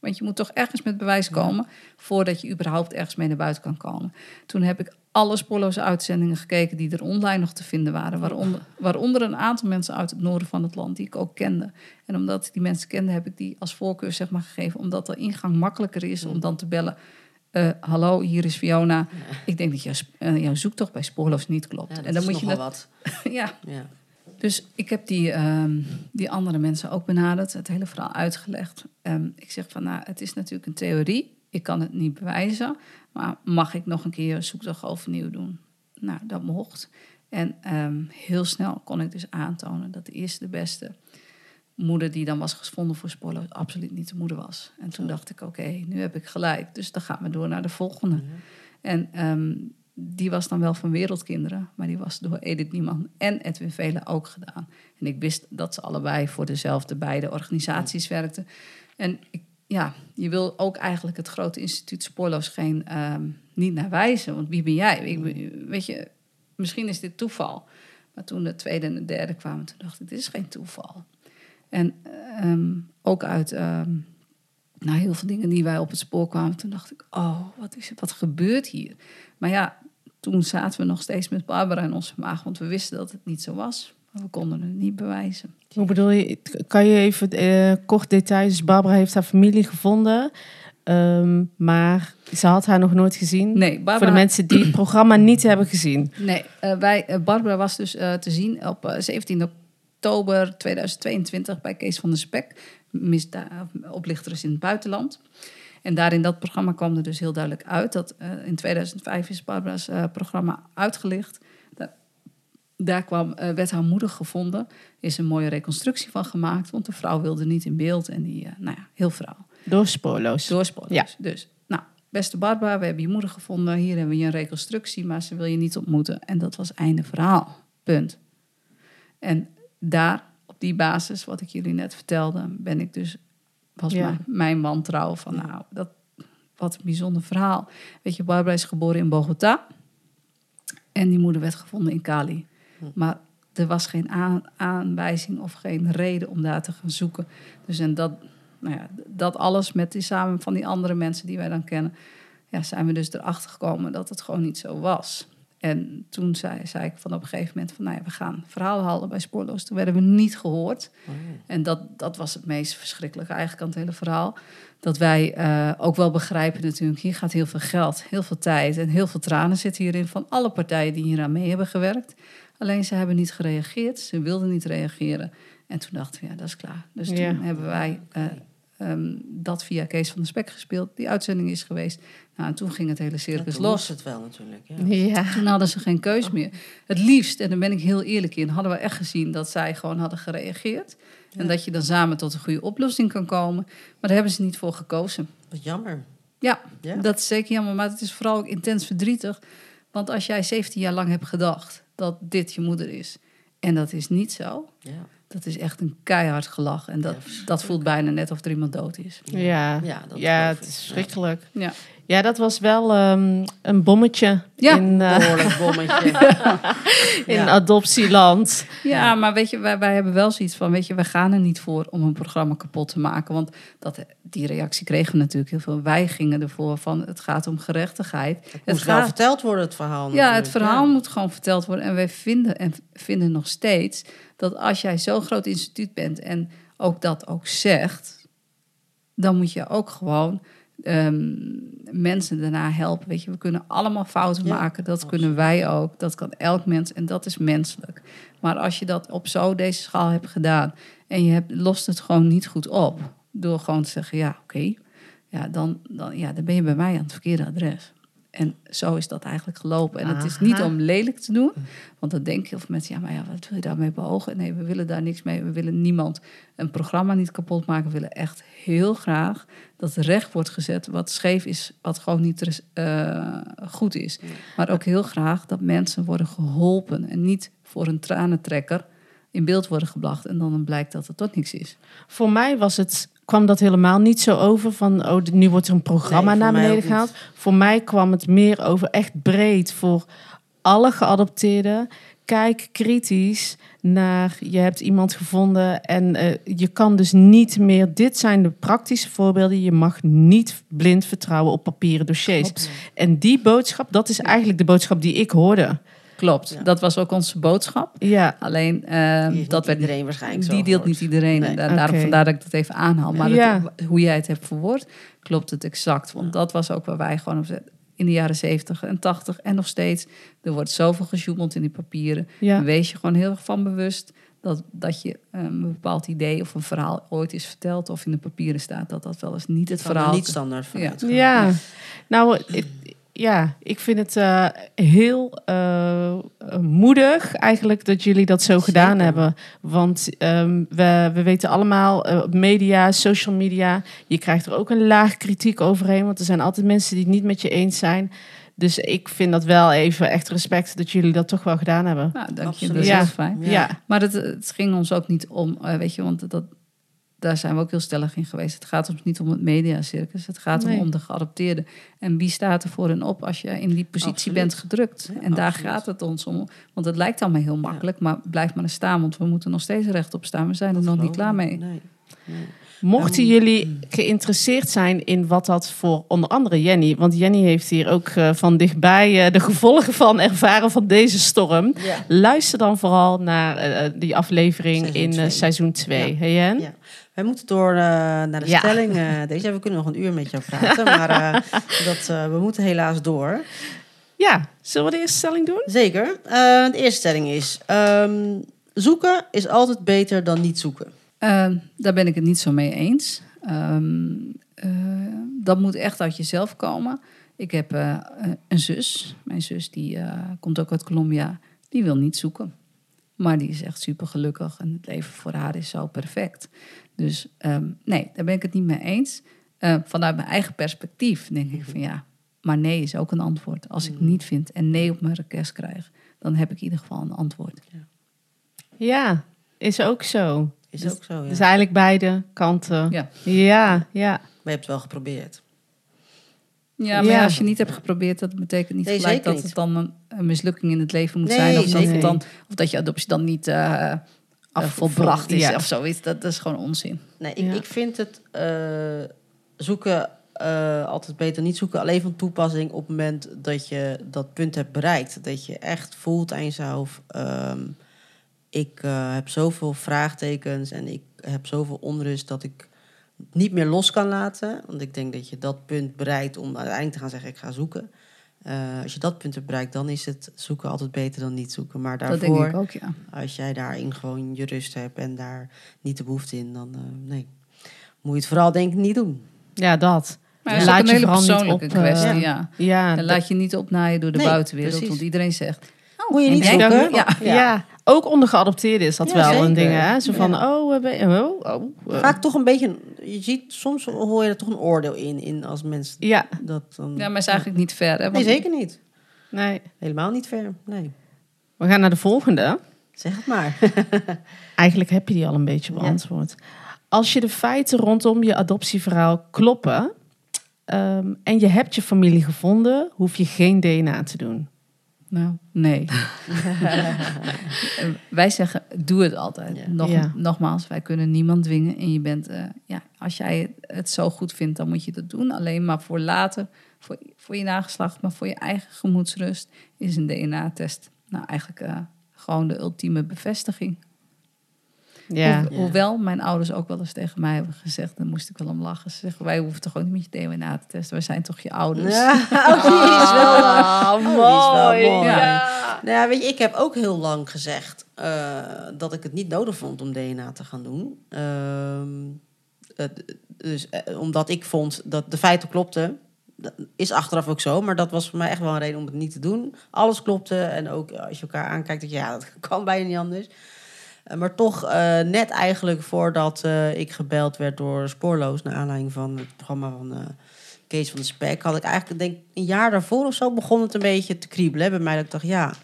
Want je moet toch ergens met bewijs komen voordat je überhaupt ergens mee naar buiten kan komen. Toen heb ik alle spoorloze uitzendingen gekeken die er online nog te vinden waren. Waaronder, waaronder een aantal mensen uit het noorden van het land die ik ook kende. En omdat ik die mensen kende, heb ik die als voorkeur zeg maar, gegeven. Omdat de ingang makkelijker is om dan te bellen. eh, hallo, hier is Fiona. Ik denk dat jouw, eh, jouw zoektocht bij spoorloos niet klopt. Ja, en dan moet je dat. wat. ja, Ja. dus ik heb die, ehm, die andere mensen ook benaderd, het hele verhaal uitgelegd. Ehm, ik zeg van, nou, het is natuurlijk een theorie. Ik kan het niet bewijzen. Maar mag ik nog een keer een zoektocht overnieuw doen? Nou, dat mocht. En ehm, heel snel kon ik dus aantonen dat de eerste de beste moeder die dan was gevonden voor spoorloos absoluut niet de moeder was. En toen dacht ik, oké, nu heb ik gelijk. Dus dan gaan we door naar de volgende. En ehm, die was dan wel van Wereldkinderen, maar die was door Edith Niemann en Edwin Velen ook gedaan. En ik wist dat ze allebei voor dezelfde beide organisaties werkten. En ik, ja, je wil ook eigenlijk het grote instituut Spoorloos geen ehm, niet naar wijzen. Want wie ben jij? Ik, weet je, misschien is dit toeval. Maar toen de tweede en de derde kwamen, toen dacht ik, dit is geen toeval. En ehm, ook uit um, nou, heel veel dingen die wij op het spoor kwamen, toen dacht ik, oh, wat, is het, wat gebeurt hier? Maar ja, toen zaten we nog steeds met Barbara in onze maag, want we wisten dat het niet zo was. We konden het niet bewijzen. Hoe bedoel je? Kan je even uh, kort details? Dus Barbara heeft haar familie gevonden. Ehm, maar ze had haar nog nooit gezien. Nee, Barbara... Voor de mensen die het programma niet hebben gezien. Nee, uh, wij, uh, Barbara was dus te zien op 17 oktober 2022 bij Kees van der Spek. Oplichters in het buitenland. En daar in dat programma kwam er dus heel duidelijk uit dat in 2005 is Barbara's programma uitgelicht. Daar, kwam, werd haar moeder gevonden. Is een mooie reconstructie van gemaakt, want de vrouw wilde niet in beeld. En die, nou ja, heel verhaal. Doorspoorloos. Doorspoorloos. Ja. Dus, nou, beste Barbara, we hebben je moeder gevonden. Hier hebben we je een reconstructie, maar ze wil je niet ontmoeten. En dat was einde verhaal. Punt. En daar, op die basis, wat ik jullie net vertelde, ben ik dus, was ja. mijn, mijn wantrouwen van, nou, dat, wat een bijzonder verhaal. Weet je, Barbara is geboren in Bogota. En die moeder werd gevonden in Cali. Maar er was geen aan, aanwijzing of geen reden om daar te gaan zoeken. Dus en dat, nou ja, dat alles met die samen van die andere mensen die wij dan kennen, ja, zijn we dus erachter gekomen dat het gewoon niet zo was. En toen zei, zei ik van op een gegeven moment van, nou ja, we gaan verhalen halen bij Spoorloos. Toen werden we niet gehoord. Oh. En dat, dat was het meest verschrikkelijke eigenlijk aan het hele verhaal. Dat wij uh, ook wel begrijpen natuurlijk, hier gaat heel veel geld, heel veel tijd en heel veel tranen zitten hierin van alle partijen die hier aan mee hebben gewerkt. Alleen ze hebben niet gereageerd, ze wilden niet reageren. En toen dachten we, ja, dat is klaar. Dus toen ja. hebben wij uh, um, dat via Kees van de Spek gespeeld. Die uitzending is geweest. Nou, en toen ging het hele circus ja, los. het wel natuurlijk. Ja. ja. Toen hadden ze geen keus meer. Het liefst, en daar ben ik heel eerlijk in, hadden we echt gezien dat zij gewoon hadden gereageerd. Ja. En dat je dan samen tot een goede oplossing kan komen. Maar daar hebben ze niet voor gekozen. Wat jammer. Ja, ja, dat is zeker jammer. Maar het is vooral ook intens verdrietig. Want als jij 17 jaar lang hebt gedacht dat dit je moeder is. En dat is niet zo. Ja dat is echt een keihard gelach. En dat, dat voelt bijna net of er iemand dood is. Ja, ja, dat ja het is schrikkelijk. Ja. Ja, dat was wel um, een bommetje. Ja, in, uh, behoorlijk bommetje. in ja. adoptieland. Ja, maar weet je, wij, wij hebben wel zoiets van... weet je, wij gaan er niet voor om een programma kapot te maken. Want dat, die reactie kregen we natuurlijk heel veel. Wij gingen ervoor van, het gaat om gerechtigheid. Het, het moet wel verteld worden, het verhaal. Ja, het verhaal moet gewoon verteld worden. En wij vinden, en vinden nog steeds... dat als jij zo'n groot instituut bent... en ook dat ook zegt... dan moet je ook gewoon um, mensen daarna helpen. Weet je, we kunnen allemaal fouten maken. Dat kunnen wij ook. Dat kan elk mens. En dat is menselijk. Maar als je dat op zo deze schaal hebt gedaan. en je hebt, lost het gewoon niet goed op. door gewoon te zeggen: ja, oké. ja, dan, dan, ja, dan ben je bij mij aan het verkeerde adres. En zo is dat eigenlijk gelopen. En het is niet om lelijk te doen. Want dan denken heel veel mensen, ja, maar ja, wat wil je daarmee beogen? Nee, we willen daar niks mee. We willen niemand een programma niet kapot maken. We willen echt heel graag dat recht wordt gezet wat scheef is, wat gewoon niet uh, goed is. Maar ook heel graag dat mensen worden geholpen en niet voor een tranentrekker in beeld worden gebracht en dan blijkt dat het tot niks is. Voor mij was het kwam dat helemaal niet zo over van, oh, nu wordt er een programma naar beneden gehaald. Voor mij kwam het meer over echt breed voor alle geadopteerden. Kijk kritisch naar, je hebt iemand gevonden en uh, je kan dus niet meer, dit zijn de praktische voorbeelden, je mag niet blind vertrouwen op papieren dossiers. Klopt. En die boodschap, dat is eigenlijk de boodschap die ik hoorde. Klopt, dat was ook onze boodschap. Ja. Alleen uh, dat werd iedereen waarschijnlijk. Die deelt niet iedereen. Nee. En daarom okay. vandaar dat ik dat even aanhaal. Maar ja. hoe jij het hebt verwoord, klopt het exact. Want dat was ook waar wij gewoon op in de jaren 70 en 80 en nog steeds. Er wordt zoveel gesjoemeld in die papieren. Ja. Wees je gewoon heel erg van bewust dat, dat je een bepaald idee of een verhaal ooit is verteld of in de papieren staat, dat dat wel eens niet het verhaal is. niet standaard ja. ja. nou, ja, ik vind het uh, heel uh, moedig eigenlijk dat jullie dat zo Zeker. gedaan hebben. Want um, we, we weten allemaal, uh, media, social media, je krijgt er ook een laag kritiek overheen. Want er zijn altijd mensen die het niet met je eens zijn. Dus ik vind dat wel even echt respect dat jullie dat toch wel gedaan hebben. Nou, dank je, dat is Ja. heel fijn. Ja. Ja, Maar het, het ging ons ook niet om, eh, weet je, want dat, daar zijn we ook heel stellig in geweest. Het gaat ons niet om het mediacircus. Het gaat Nee. om, de geadopteerde. En wie staat er voor en op als je in die positie Absoluut. bent gedrukt? Ja, en daar gaat het ons om. Want het lijkt allemaal heel makkelijk, maar blijf maar eens staan. Want we moeten nog steeds rechtop staan. We zijn er nog niet klaar mee. Nee. nee. Mochten Um, jullie geïnteresseerd zijn in wat dat voor onder andere Jenny, want Jenny heeft hier ook eh, van dichtbij eh, de gevolgen van ervaren van deze storm. Ja. Luister dan vooral naar eh, die aflevering Seizoen in twee. seizoen 2. Ja. Hey Jen? Wij moeten door eh, naar de Ja. stelling. eh, deze we kunnen nog een uur met jou praten, maar eh, dat, eh, we moeten helaas door. Ja, zullen we de eerste stelling doen? Zeker. Eh, de eerste stelling is: ehm, zoeken is altijd beter dan niet zoeken. Eh, daar ben ik het niet zo mee eens. Ehm, eh, dat moet echt uit jezelf komen. Ik heb eh, een zus. Mijn zus die eh, komt ook uit Colombia. Die wil niet zoeken. Maar die is echt super gelukkig. En het leven voor haar is zo perfect. Dus ehm, nee, daar ben ik het niet mee eens. Eh, vanuit mijn eigen perspectief denk ik van ja. Maar nee is ook een antwoord. Als ik niet vind en nee op mijn request krijg, dan heb ik in ieder geval een antwoord. Ja, is ook zo. Is Dus- ook zo, ja. Dus eigenlijk beide kanten. Ja. Ja, ja. Maar je hebt het wel geprobeerd. Ja, maar Ja. als je niet hebt geprobeerd, dat betekent niet Nee, gelijk dat niet. het dan een, een mislukking in het leven moet Nee, zijn. Of dat, het dan, of dat je adoptie dan niet eh, eh, Af- volbracht is ja. of zoiets. Dat, dat is gewoon onzin. Nee, ik, Ja. ik vind het eh, zoeken eh, altijd beter niet zoeken. Alleen van toepassing op het moment dat je dat punt hebt bereikt. Dat je echt voelt aan jezelf. ehm, ik eh, heb zoveel vraagtekens en ik heb zoveel onrust dat ik niet meer los kan laten. Want ik denk dat je dat punt bereikt om uiteindelijk te gaan zeggen ik ga zoeken. Eh, als je dat punt hebt bereikt, dan is het zoeken altijd beter dan niet zoeken. Maar Dat daarvoor, denk ik ook, ja. als jij daarin gewoon je rust hebt en daar niet de behoefte in, dan eh, nee. Moet je het vooral denk ik niet doen. Ja, dat. Maar Laat ook je een hele vooral niet persoonlijke op, kwestie, ja. ja. Ja, En dat- laat je niet opnaaien door de Nee, buitenwereld. precies. Want iedereen zegt, Moet je en niet zoeken. ja, Ja. Ook onder geadopteerden is dat Ja, wel een ding. Hè? Zo van, Ja. oh, we ben- oh, oh, eh. Vaak toch een beetje, je ziet, soms hoor je er toch een oordeel in, in als mensen Ja, dat dan... ja, maar is eigenlijk niet ver. Hè? Nee, zeker niet. nee. Helemaal niet ver. Nee, We gaan naar de volgende. zeg het maar. Eigenlijk heb je die al een beetje Ja. beantwoord. Als je de feiten rondom je adoptieverhaal kloppen... ehm, en je hebt je familie gevonden, hoef je geen DNA te doen. Nou, nee. Eh, wij zeggen, doe het altijd. Ja. Nog, Ja. Nogmaals, wij kunnen niemand dwingen. En je bent, eh, ja, als jij het zo goed vindt, dan moet je dat doen. Alleen maar voor later, voor, voor je nageslacht, maar voor je eigen gemoedsrust, is een DNA-test. Nou, eigenlijk eh, gewoon de ultieme bevestiging. Ja, Hoe- Hoewel mijn ouders ook wel eens tegen mij hebben gezegd, dan moest ik wel om lachen. Ze zeggen, wij hoeven toch ook niet met je DNA te testen. Wij zijn toch je ouders. Ja, oh, die is wel... Oh, die is wel mooi. Ja. Nou ja, weet je, ik heb ook heel lang gezegd eh, dat ik het niet nodig vond om DNA te gaan doen. Ehm, het- dus eh, omdat ik vond dat de feiten klopten. Dat is achteraf ook zo, maar dat was voor mij echt wel een reden om het niet te doen. Alles klopte en ook als je elkaar aankijkt, dat je, ja, dat kan bijna niet anders. Eh, maar toch, eh, net eigenlijk voordat eh, ik gebeld werd door Spoorloos... naar aanleiding van het programma van Kees van de Spek... had ik eigenlijk, denk een jaar daarvoor of zo... begon het een beetje te kriebelen bij mij. Dat ik dacht, ja,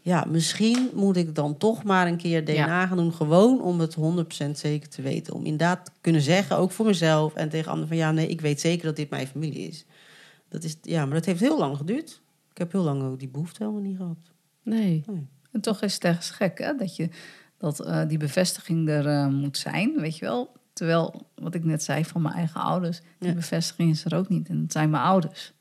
ja, misschien moet ik dan toch maar een keer DNA Ja. gaan doen. Gewoon om het 100% zeker te weten. Om inderdaad te kunnen zeggen, ook voor mezelf... en tegen anderen van, ja, nee, ik weet zeker dat dit mijn familie is. Dat is ja, maar dat heeft heel lang geduurd. Ik heb heel lang ook die behoefte helemaal niet gehad. nee. En toch is het ergens gek, hè? Dat, je, dat eh, die bevestiging er eh, moet zijn, weet je wel. Terwijl, wat ik net zei van mijn eigen ouders... die Ja. bevestiging is er ook niet. En het zijn mijn ouders.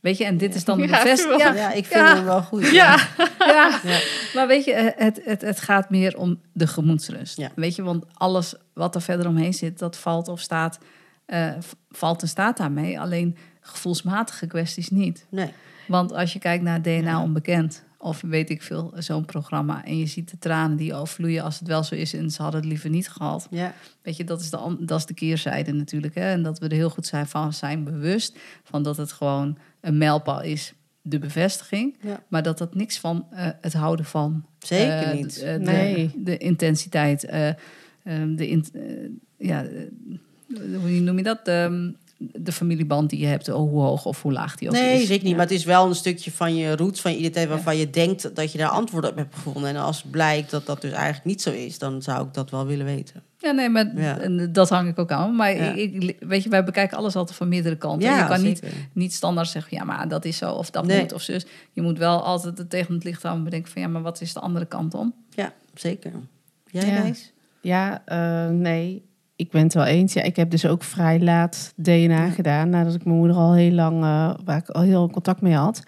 Weet je, en dit is dan de Ja, bevestiging. wel. Ja, ik vind ja. hem wel goed. Ja, Ja, Ja. maar weet je, eh, het, het, het gaat meer om de gemoedsrust. Ja. Weet je, want alles wat er verder omheen zit, dat valt of staat, eh, valt en staat daarmee. Alleen gevoelsmatige kwesties niet. Nee. Want als je kijkt naar DNA onbekend, of weet ik veel, zo'n programma, en je ziet de tranen die overvloeien als het wel zo is en ze hadden het liever niet gehad. Ja. Weet je, dat is de, dat is de keerzijde natuurlijk. Hè? En dat we er heel goed zijn van zijn bewust van dat het gewoon een mijlpaal is, de bevestiging. Ja. Maar dat dat niks van eh, het houden van. Zeker eh, niet. eh, de, Nee. de intensiteit, eh, ehm, de, in, ja, hoe noem je dat? De, de familieband die je hebt, oh, hoe hoog of hoe laag die ook Nee, is. zeker niet. Maar het is wel een stukje van je roots, van je identiteit... waarvan je denkt dat je daar antwoorden op hebt gevonden. En als blijkt dat dat dus eigenlijk niet zo is... dan zou ik dat wel willen weten. Ja, nee, maar Ja. dat hang ik ook aan. Maar Ja. ik, weet je, wij bekijken alles altijd van meerdere kanten. Ja, je kan niet, zeker. niet standaard zeggen, ja, maar dat is zo of dat Nee. moet of zus. Je moet wel altijd het tegen het licht houden en bedenken van, ja, maar wat is de andere kant om? Ja, zeker. Jij, Ja. Ja, eh, nee. Ik ben het wel eens. Ja, ik heb dus ook vrij laat DNA gedaan. Nadat ik mijn moeder al heel lang, eh, waar ik al heel contact mee had.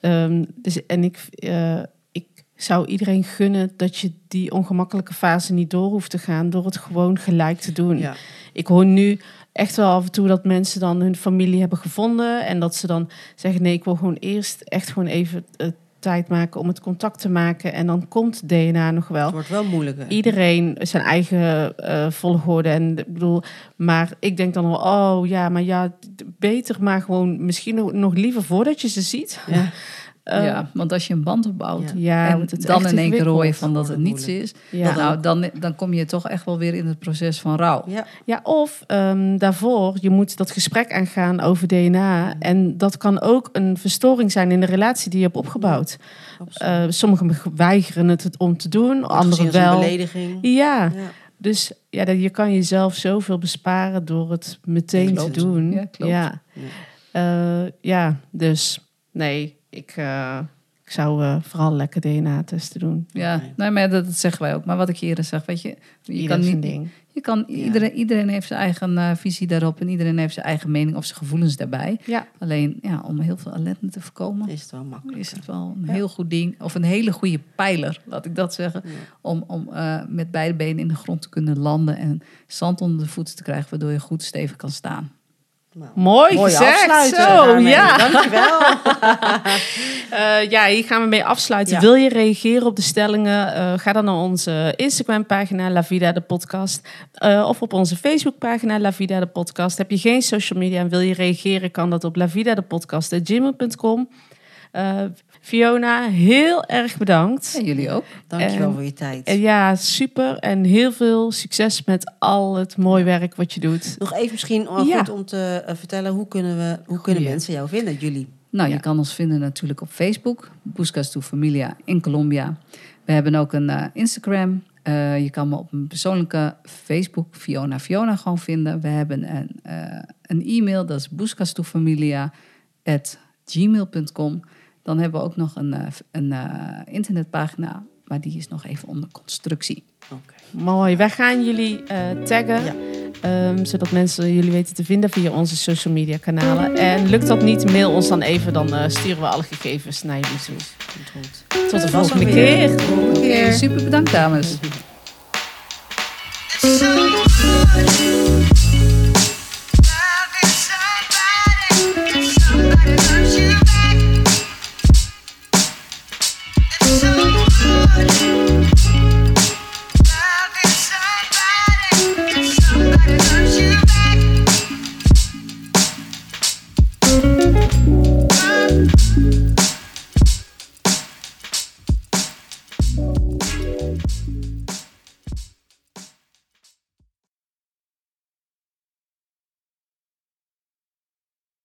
Ehm, dus, en ik, eh, ik zou iedereen gunnen dat je die ongemakkelijke fase niet door hoeft te gaan. Door het gewoon gelijk te doen. Ja. Ik hoor nu echt wel af en toe dat mensen dan hun familie hebben gevonden. En dat ze dan zeggen: nee, ik wil gewoon eerst echt gewoon even eh, tijd maken om het contact te maken. En dan komt DNA nog wel Het wordt wel moeilijker. iedereen zijn eigen eh, volgorde. En ik bedoel, maar ik denk dan wel, oh ja, maar ja, beter maar gewoon misschien nog- nog liever voordat je ze ziet. Ja. Ja, want als je een band opbouwt Ja, en wordt het dan in één keer hoor je ingewikkeld. van dat het niets is, Ja. nou, dan, dan kom je toch echt wel weer in het proces van rouw. Ja. Ja, of ehm, daarvoor, je moet dat gesprek aangaan over DNA. En dat kan ook een verstoring zijn in de relatie die je hebt opgebouwd. absoluut. Eh sommigen weigeren het het om te doen, anderen als een wel. belediging. Ja, Ja. dus ja, dat- je kan jezelf zoveel besparen door het meteen Klopt. te doen. Ja, klopt. Ja, Ja. Eh, ja dus nee, ik, eh, ik zou eh, vooral lekker DNA-testen doen. Ja, nee, maar dat, dat zeggen wij ook. Maar wat ik eerder zeg, weet je, je Ieder kan niet, ding. Je kan, iedereen, iedereen heeft zijn eigen eh, visie daarop en iedereen heeft zijn eigen mening of zijn gevoelens daarbij. Ja, Alleen ja, om heel veel ellende te voorkomen, Is het wel makkelijk. is het wel een Ja. heel goed ding. Of een hele goede pijler, laat ik dat zeggen. Ja. Om, om eh, met beide benen in de grond te kunnen landen en zand onder de voeten te krijgen, waardoor je goed stevig kan staan. Nou, mooi Mooi gezegd. afsluiten. Zo, ja. Dankjewel. Eh, ja, hier gaan we mee afsluiten. Ja. Wil je reageren op de stellingen? Eh, ga dan naar onze Instagram-pagina La Vida de Podcast. eh, of op onze Facebook-pagina La Vida de Podcast. Heb je geen social media en wil je reageren, kan dat op lavidadepodcast.gmail.com. Fiona, heel erg bedankt. En jullie ook. Dankjewel En- voor je tijd. En ja, super. En heel veel succes met al het mooi werk wat je doet. Nog even misschien Ja. goed om te eh, vertellen, hoe kunnen, we, hoe kunnen Goeie. mensen jou vinden, jullie? Nou, Ja. je kan ons vinden natuurlijk op Facebook, Buscas tu Familia in Colombia. We hebben ook een eh, Instagram. Eh, je kan me op mijn persoonlijke Facebook, Fiona Fiona, gewoon vinden. We hebben een, eh, een e-mail, dat is buscastoefamilia.gmail.com. Dan hebben we ook nog een, eh, een eh, internetpagina, maar die is nog even onder constructie. Oké. Mooi. Wij gaan jullie eh, taggen. Ja. ehm, zodat mensen jullie weten te vinden via onze social media kanalen. En lukt dat niet, mail ons dan even. Dan eh, sturen we alle gegevens naar jullie toe. Tot de volgende keer. Super bedankt dames.